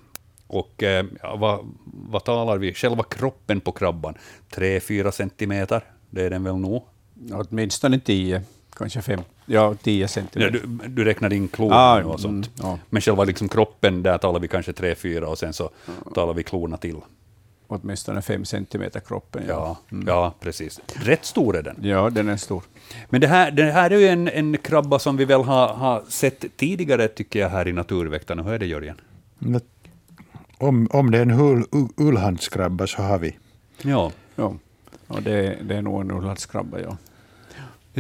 Och eh, ja, vad, vad talar vi? Själva kroppen på krabban, 3-4 centimeter, det är den väl nog? Åtminstone 10, kanske 5, ja 10 Ja, centimeter. du, du räknar in klorna Ah, och sånt. mm, ja. Men själva liksom kroppen, där talar vi kanske 3-4 och sen så talar vi klorna till. Åtminstone 5 centimeter kroppen. Ja. Ja, ja, precis. Rätt stor är den. ja, den är stor. Men det här, det här är ju en, en krabba som vi väl har, har sett tidigare, tycker jag, här i Naturväktarna. Hur är det, Jörgen? Om, om det är en ull, ull- ullhandskrabba så har vi. Ja. Ja. Och det, det är nog en ullhandskrabba, ja.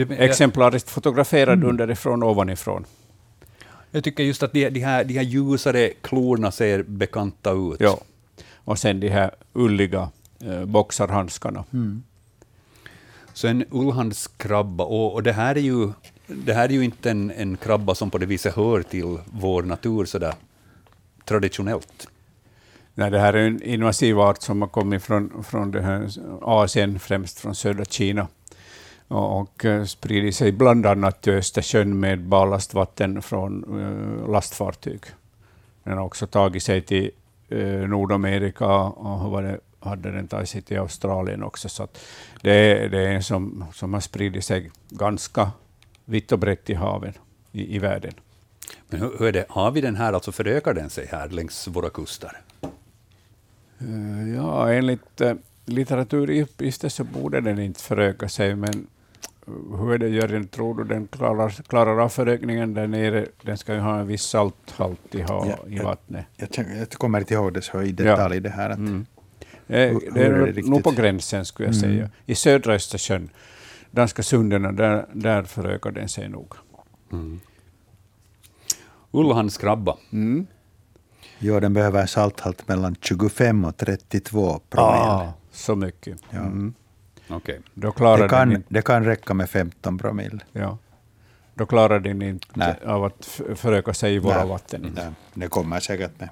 Exemplariskt fotograferad underifrån och ovanifrån. jag tycker just att de, de, här, de här ljusare klorna ser bekanta ut. Ja. Och sen de här ulliga eh, boxarhandskarna. Så en ullhandskrabba, och, och det här är ju, det här är ju inte en, en krabba som på det viset hör till vår natur sådär traditionellt. Nej, det här är en invasiv art som har kommit från, från det här Asien, främst från södra Kina, och, och eh, spridit sig bland annat till Östersjön med ballastvatten från eh, lastfartyg. Den har också tagit sig till eh, Nordamerika och hur var det, hade den tagit sig till Australien också. Så att det, är, det är en som, som har spridit sig ganska vitt och brett i haven i, i världen. Men hur, hur är det, har vi den här, alltså förökar den sig här längs våra kuster? Eh, Ja, enligt eh, litteraturuppgifter så borde den inte föröka sig, men eh, hur är det Jörgen, tror du den klarar, klarar av förökningen där nere? Den ska ju ha en viss salthalt i, ha, Ja, i ja. vattnet. Jag, tänk- jag kommer inte ihåg det så i detalj det här. Att, Mm. Hur- det är är det nog på gränsen skulle jag Mm. säga. I södra Östersjön, danska sunderna, där, där förökar den sig nog. Ullhan skrabba. Mm. Jo, den behöver en salthalt mellan 25 och 32 promille. Ah, så mycket. Ja. Mm. Okej. Då klarar Det, den kan, inte, det kan räcka med 15 promille. ja. Då klarar den inte Nej. av att föröka sig i våra Nej. vatten. Nej, det kommer säkert med,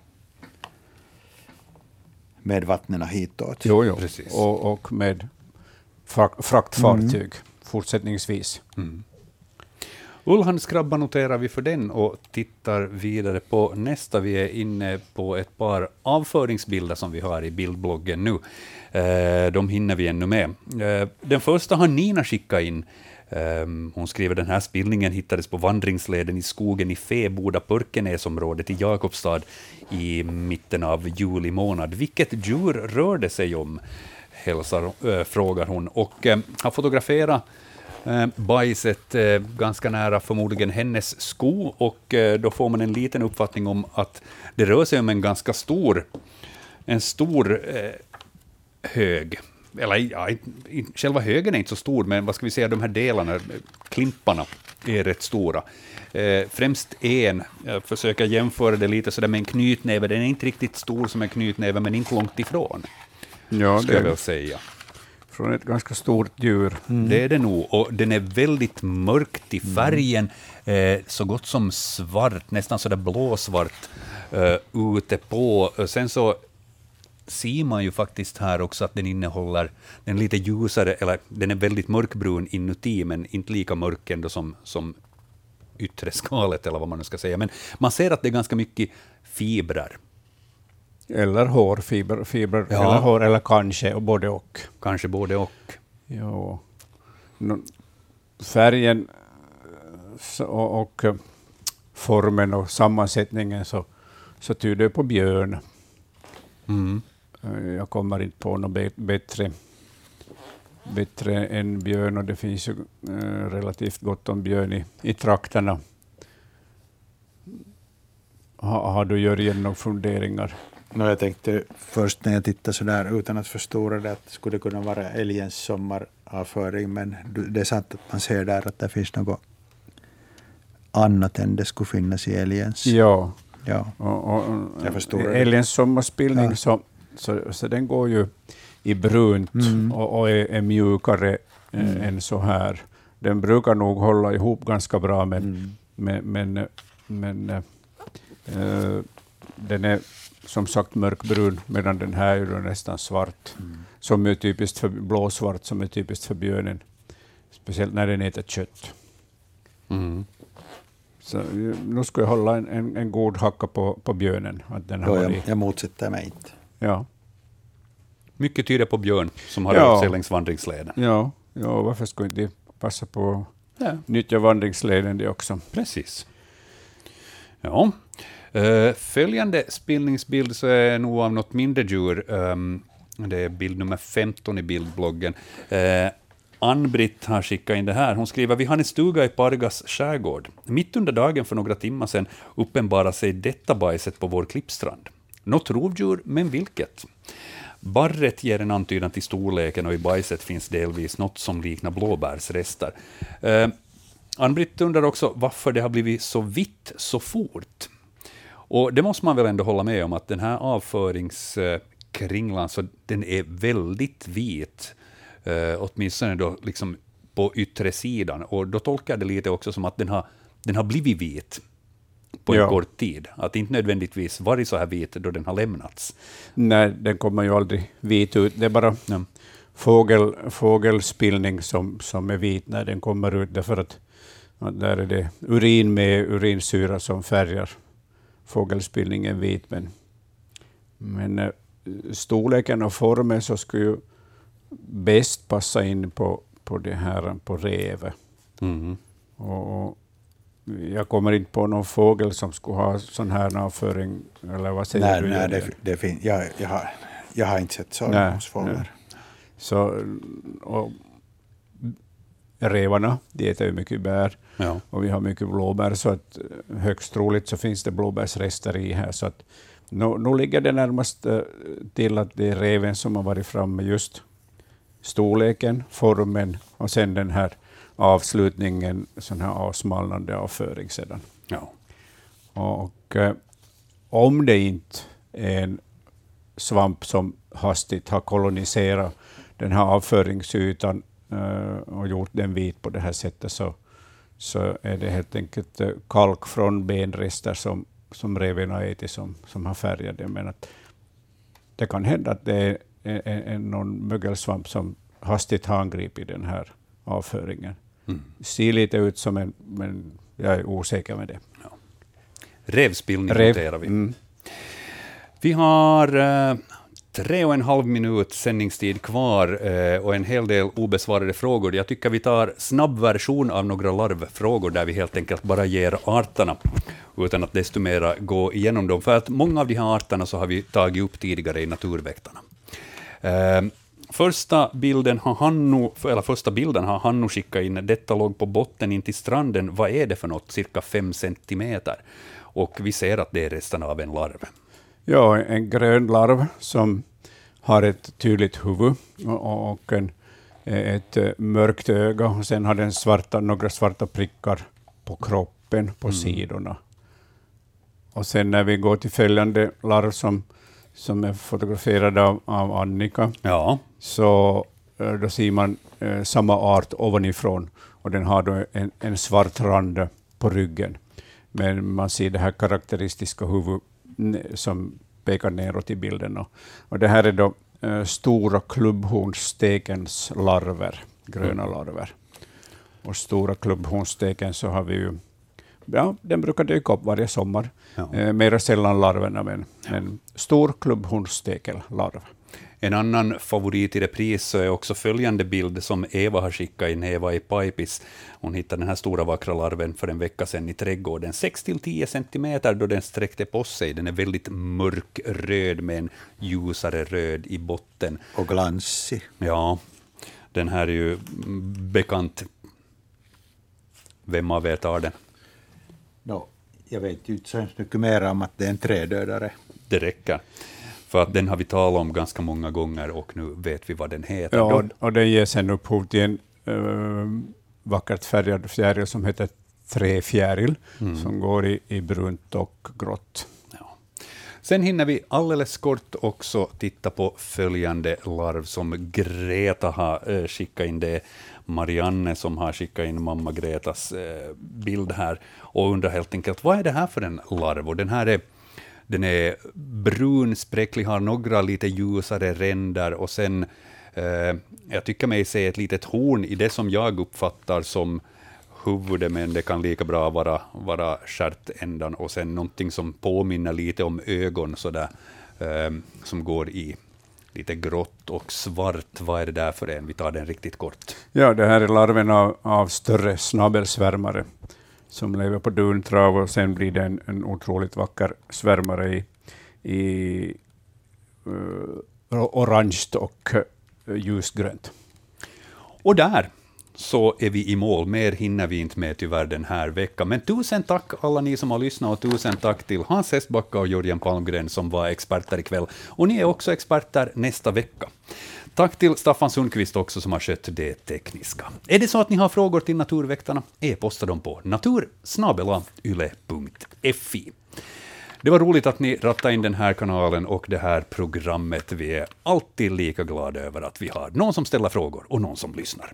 med vattnen hitåt. Jo, jo. Precis. Och, och med frak- fraktfartyg fortsättningsvis. Ullhan Ullhandskrabban noterar vi för den och tittar vidare på nästa. Vi är inne på ett par avföringsbilder som vi har i bildbloggen nu. Eh, de hinner vi ännu med. Eh, den första har Nina skickat in. Eh, hon skriver den här spillningen hittades på vandringsleden i skogen i Feboda-Pörkenäsområdet i Jakobstad i mitten av juli månad. Vilket djur rör det sig om? Hälsar, äh, frågar hon och eh, har fotograferat eh, bajset eh, ganska nära förmodligen hennes sko och eh, då får man en liten uppfattning om att det rör sig om en ganska stor, en stor eh, hög. Eller ja, själva högen är inte så stor, men vad ska vi säga, de här delarna, klimparna, är rätt stora. Främst en, jag försöker jämföra det lite sådär med en knytnäve, den är inte riktigt stor som en knytnäve, men inte långt ifrån, Ja, ska jag det väl säga. Från ett ganska stort djur. Det är det nog. Och den är väldigt mörkt i färgen, eh, så gott som svart, nästan sådär blåsvart eh, ute på. Och Sen så ser man ju faktiskt här också att den innehåller, den är lite ljusare, eller den är väldigt mörkbrun inuti, men inte lika mörk ändå som, som yttre skalet, eller vad man nu ska säga. Men man ser att det är ganska mycket fibrer, Eller hårfibrer, fibrer, Ja. eller hår, eller kanske, och både och. kanske både och. Ja. Färgen och, och eh, formen och sammansättningen så, så tyder på björn. Mm. Eh, Jag kommer inte på något bättre, bättre än björn och det finns ju eh, relativt gott om björn i, i trakterna. Ha, har du Jörgen några funderingar? No, jag tänkte först när jag tittade så där utan att förstora det att det skulle kunna vara älgens sommaravföring, men det är sant att man ser där att det finns något annat än det skulle finnas i älgens. Ja, Ja. och, och, Jag förstår älgens sommarspillning Ja. så, så, så den går ju i brunt Mm. och, och är, är mjukare eh, än så här. Den brukar nog hålla ihop ganska bra, men, Mm. men, men, men eh, eh, den är som sagt mörkbrun, medan den här är nästan svart, Mm. som är typiskt för blåsvart, som är typiskt för björnen, speciellt när den äter kött. Mm. Så eh, nu ska jag hålla en, en, en god hacka på, på björnen. Att den har Då jag, jag motsätter mig inte. ja, Mycket tyder på björn som har Ja. rört sig längs vandringsleden. ja, ja, varför skulle inte passa på Ja. att nyttja vandringsleden det också? Precis. Ja. Eh, följande spillningsbild så är nog av något mindre djur. Um, det är bild nummer 15 i bildbloggen. Uh, Ann-Britt har skickat in det här. Hon skriver vi har en stuga i Pargas skärgård. Mitt under dagen för några timmar sedan uppenbarade sig detta bajset på vår klippstrand. Något rovdjur, men vilket? Barret ger en antydan till storleken och i bajset finns delvis något som liknar blåbärsrester. Eh, Ann-Britt undrar också varför det har blivit så vitt så fort. Och det måste man väl ändå hålla med om att den här avföringskringlan, så den är väldigt vit, eh, åtminstone då liksom på yttre sidan. Och då tolkar jag det lite också som att den har, den har blivit vit på en Ja. kort tid. Att inte nödvändigtvis varit så här vit då den har lämnats. Nej, den kommer ju aldrig vit ut. Det är bara Ja. fågel, fågelspillning som, som är vit när den kommer ut, därför att där är det urin med urinsyra som färgar fågelspillningen vit. Men, men eh, storleken och formen så skulle ju bäst passa in på, på det här på revet. Mhm. Och, och jag kommer inte på någon fågel som skulle ha sån här avföring, eller vad säger Nej, du? nej, det, det fin- jag, jag, har, jag har inte sett sådana hos fåglar. Så, och revarna, de äter ju mycket bär Ja. och vi har mycket blåbär, så att eh, högst troligt så finns det blåbärsrester i här. Så att, nu, nu ligger det närmast eh, till att det är reven som har varit framme just storleken, formen och sen den här avslutningen, sån här avsmalnande avföring sedan. Ja. Och eh, om det inte är en svamp som hastigt har koloniserat den här avföringsytan och gjort den vit på det här sättet, så, så är det helt enkelt eh, kalk från benrester som, som revbenen har ätit som, som har färgat det. Men att det kan hända att det är en, en, någon mögelsvamp som hastigt har angripit den här avföringen. Mm. Ser lite ut som en, men jag är osäker med det. Revspillning Rev- noterar vi. Mm. Vi har eh, tre och en halv minut sändningstid kvar eh, och en hel del obesvarade frågor. Jag tycker vi tar snabb version av några larvfrågor där vi helt enkelt bara ger arterna utan att desto mera gå igenom dem. För att många av de här arterna så har vi tagit upp tidigare i Naturväktarna. Eh, första bilden har Hannu, eller första bilden har Hannu skickat in. Detta låg på botten in till stranden. Vad är det för något? Cirka fem centimeter. Och vi ser att det är resten av en larv. Ja, en grön larv som har ett tydligt huvud och en, ett eh, mörkt öga. Och sen har den svarta, några svarta prickar på kroppen, på sidorna. Och sen när vi går till följande larv som, som är fotograferad av, av Annika, Ja, så eh, då ser man eh, samma art ovanifrån och den har då en, en svart rand på ryggen. Men man ser det här karaktäristiska huvudet som pekar neråt i bilden. Och, och det här är då eh, stora klubbhornstekens larver, gröna larver. Och stora klubbhornsteken så har vi ju, ja, den brukar dyka upp varje sommar. Ja. Eh, mera sällan larverna, men, men stor klubbhornstekellarv. En annan favorit i repris så är också följande bild som Eva har skickat in, Eva i Paipis. Hon hittade den här stora vackra larven för en vecka sedan i trädgården. 6-10 centimeter då den sträckte på sig. Den är väldigt mörkröd med en ljusare röd i botten. Och glansig. Ja, den här är ju bekant. Vem av er tar den? No, jag vet ju inte så hemskt mycket mer om att det är en trädödare. Det räcker. För att den har vi talat om ganska många gånger och nu vet vi vad den heter. Ja, och, och den ger sen upphov till en eh, vackert färgad fjäril som heter träfjäril, Mm. som går i, i brunt och grått. Ja. Sen hinner vi alldeles kort också titta på följande larv som Greta har eh, skickat in. Det Marianne som har skickat in mamma Gretas eh, bild här och undrar helt enkelt vad är det här för en larv? Och den här är, den är brun, spräcklig, har några lite ljusare ränder och sen eh, jag tycker mig se ett litet horn i det som jag uppfattar som huvudet, men det kan lika bra vara, vara stjärtändan och sen någonting som påminner lite om ögon sådär, eh, som går i lite grått och svart. Vad är det där för en? Vi tar den riktigt kort. Ja, det här är larven av, av större snabelsvärmare som lever på duntrav och sen blir det en, en otroligt vacker svärmare i, i uh, orange och uh, ljusgrönt. Och där så är vi i mål. Mer hinner vi inte med tyvärr den här veckan. Men tusen tack alla ni som har lyssnat och tusen tack till Hans Hestbacka och Jörgen Palmgren som var experter ikväll. Och ni är också experter nästa vecka. Tack till Staffan Sundqvist också som har skött det tekniska. Är det så att ni har frågor till Naturväktarna, e-posta dem på natursnabelayle.fi. Det var roligt att ni rattade in den här kanalen och det här programmet. Vi är alltid lika glada över att vi har någon som ställer frågor och någon som lyssnar.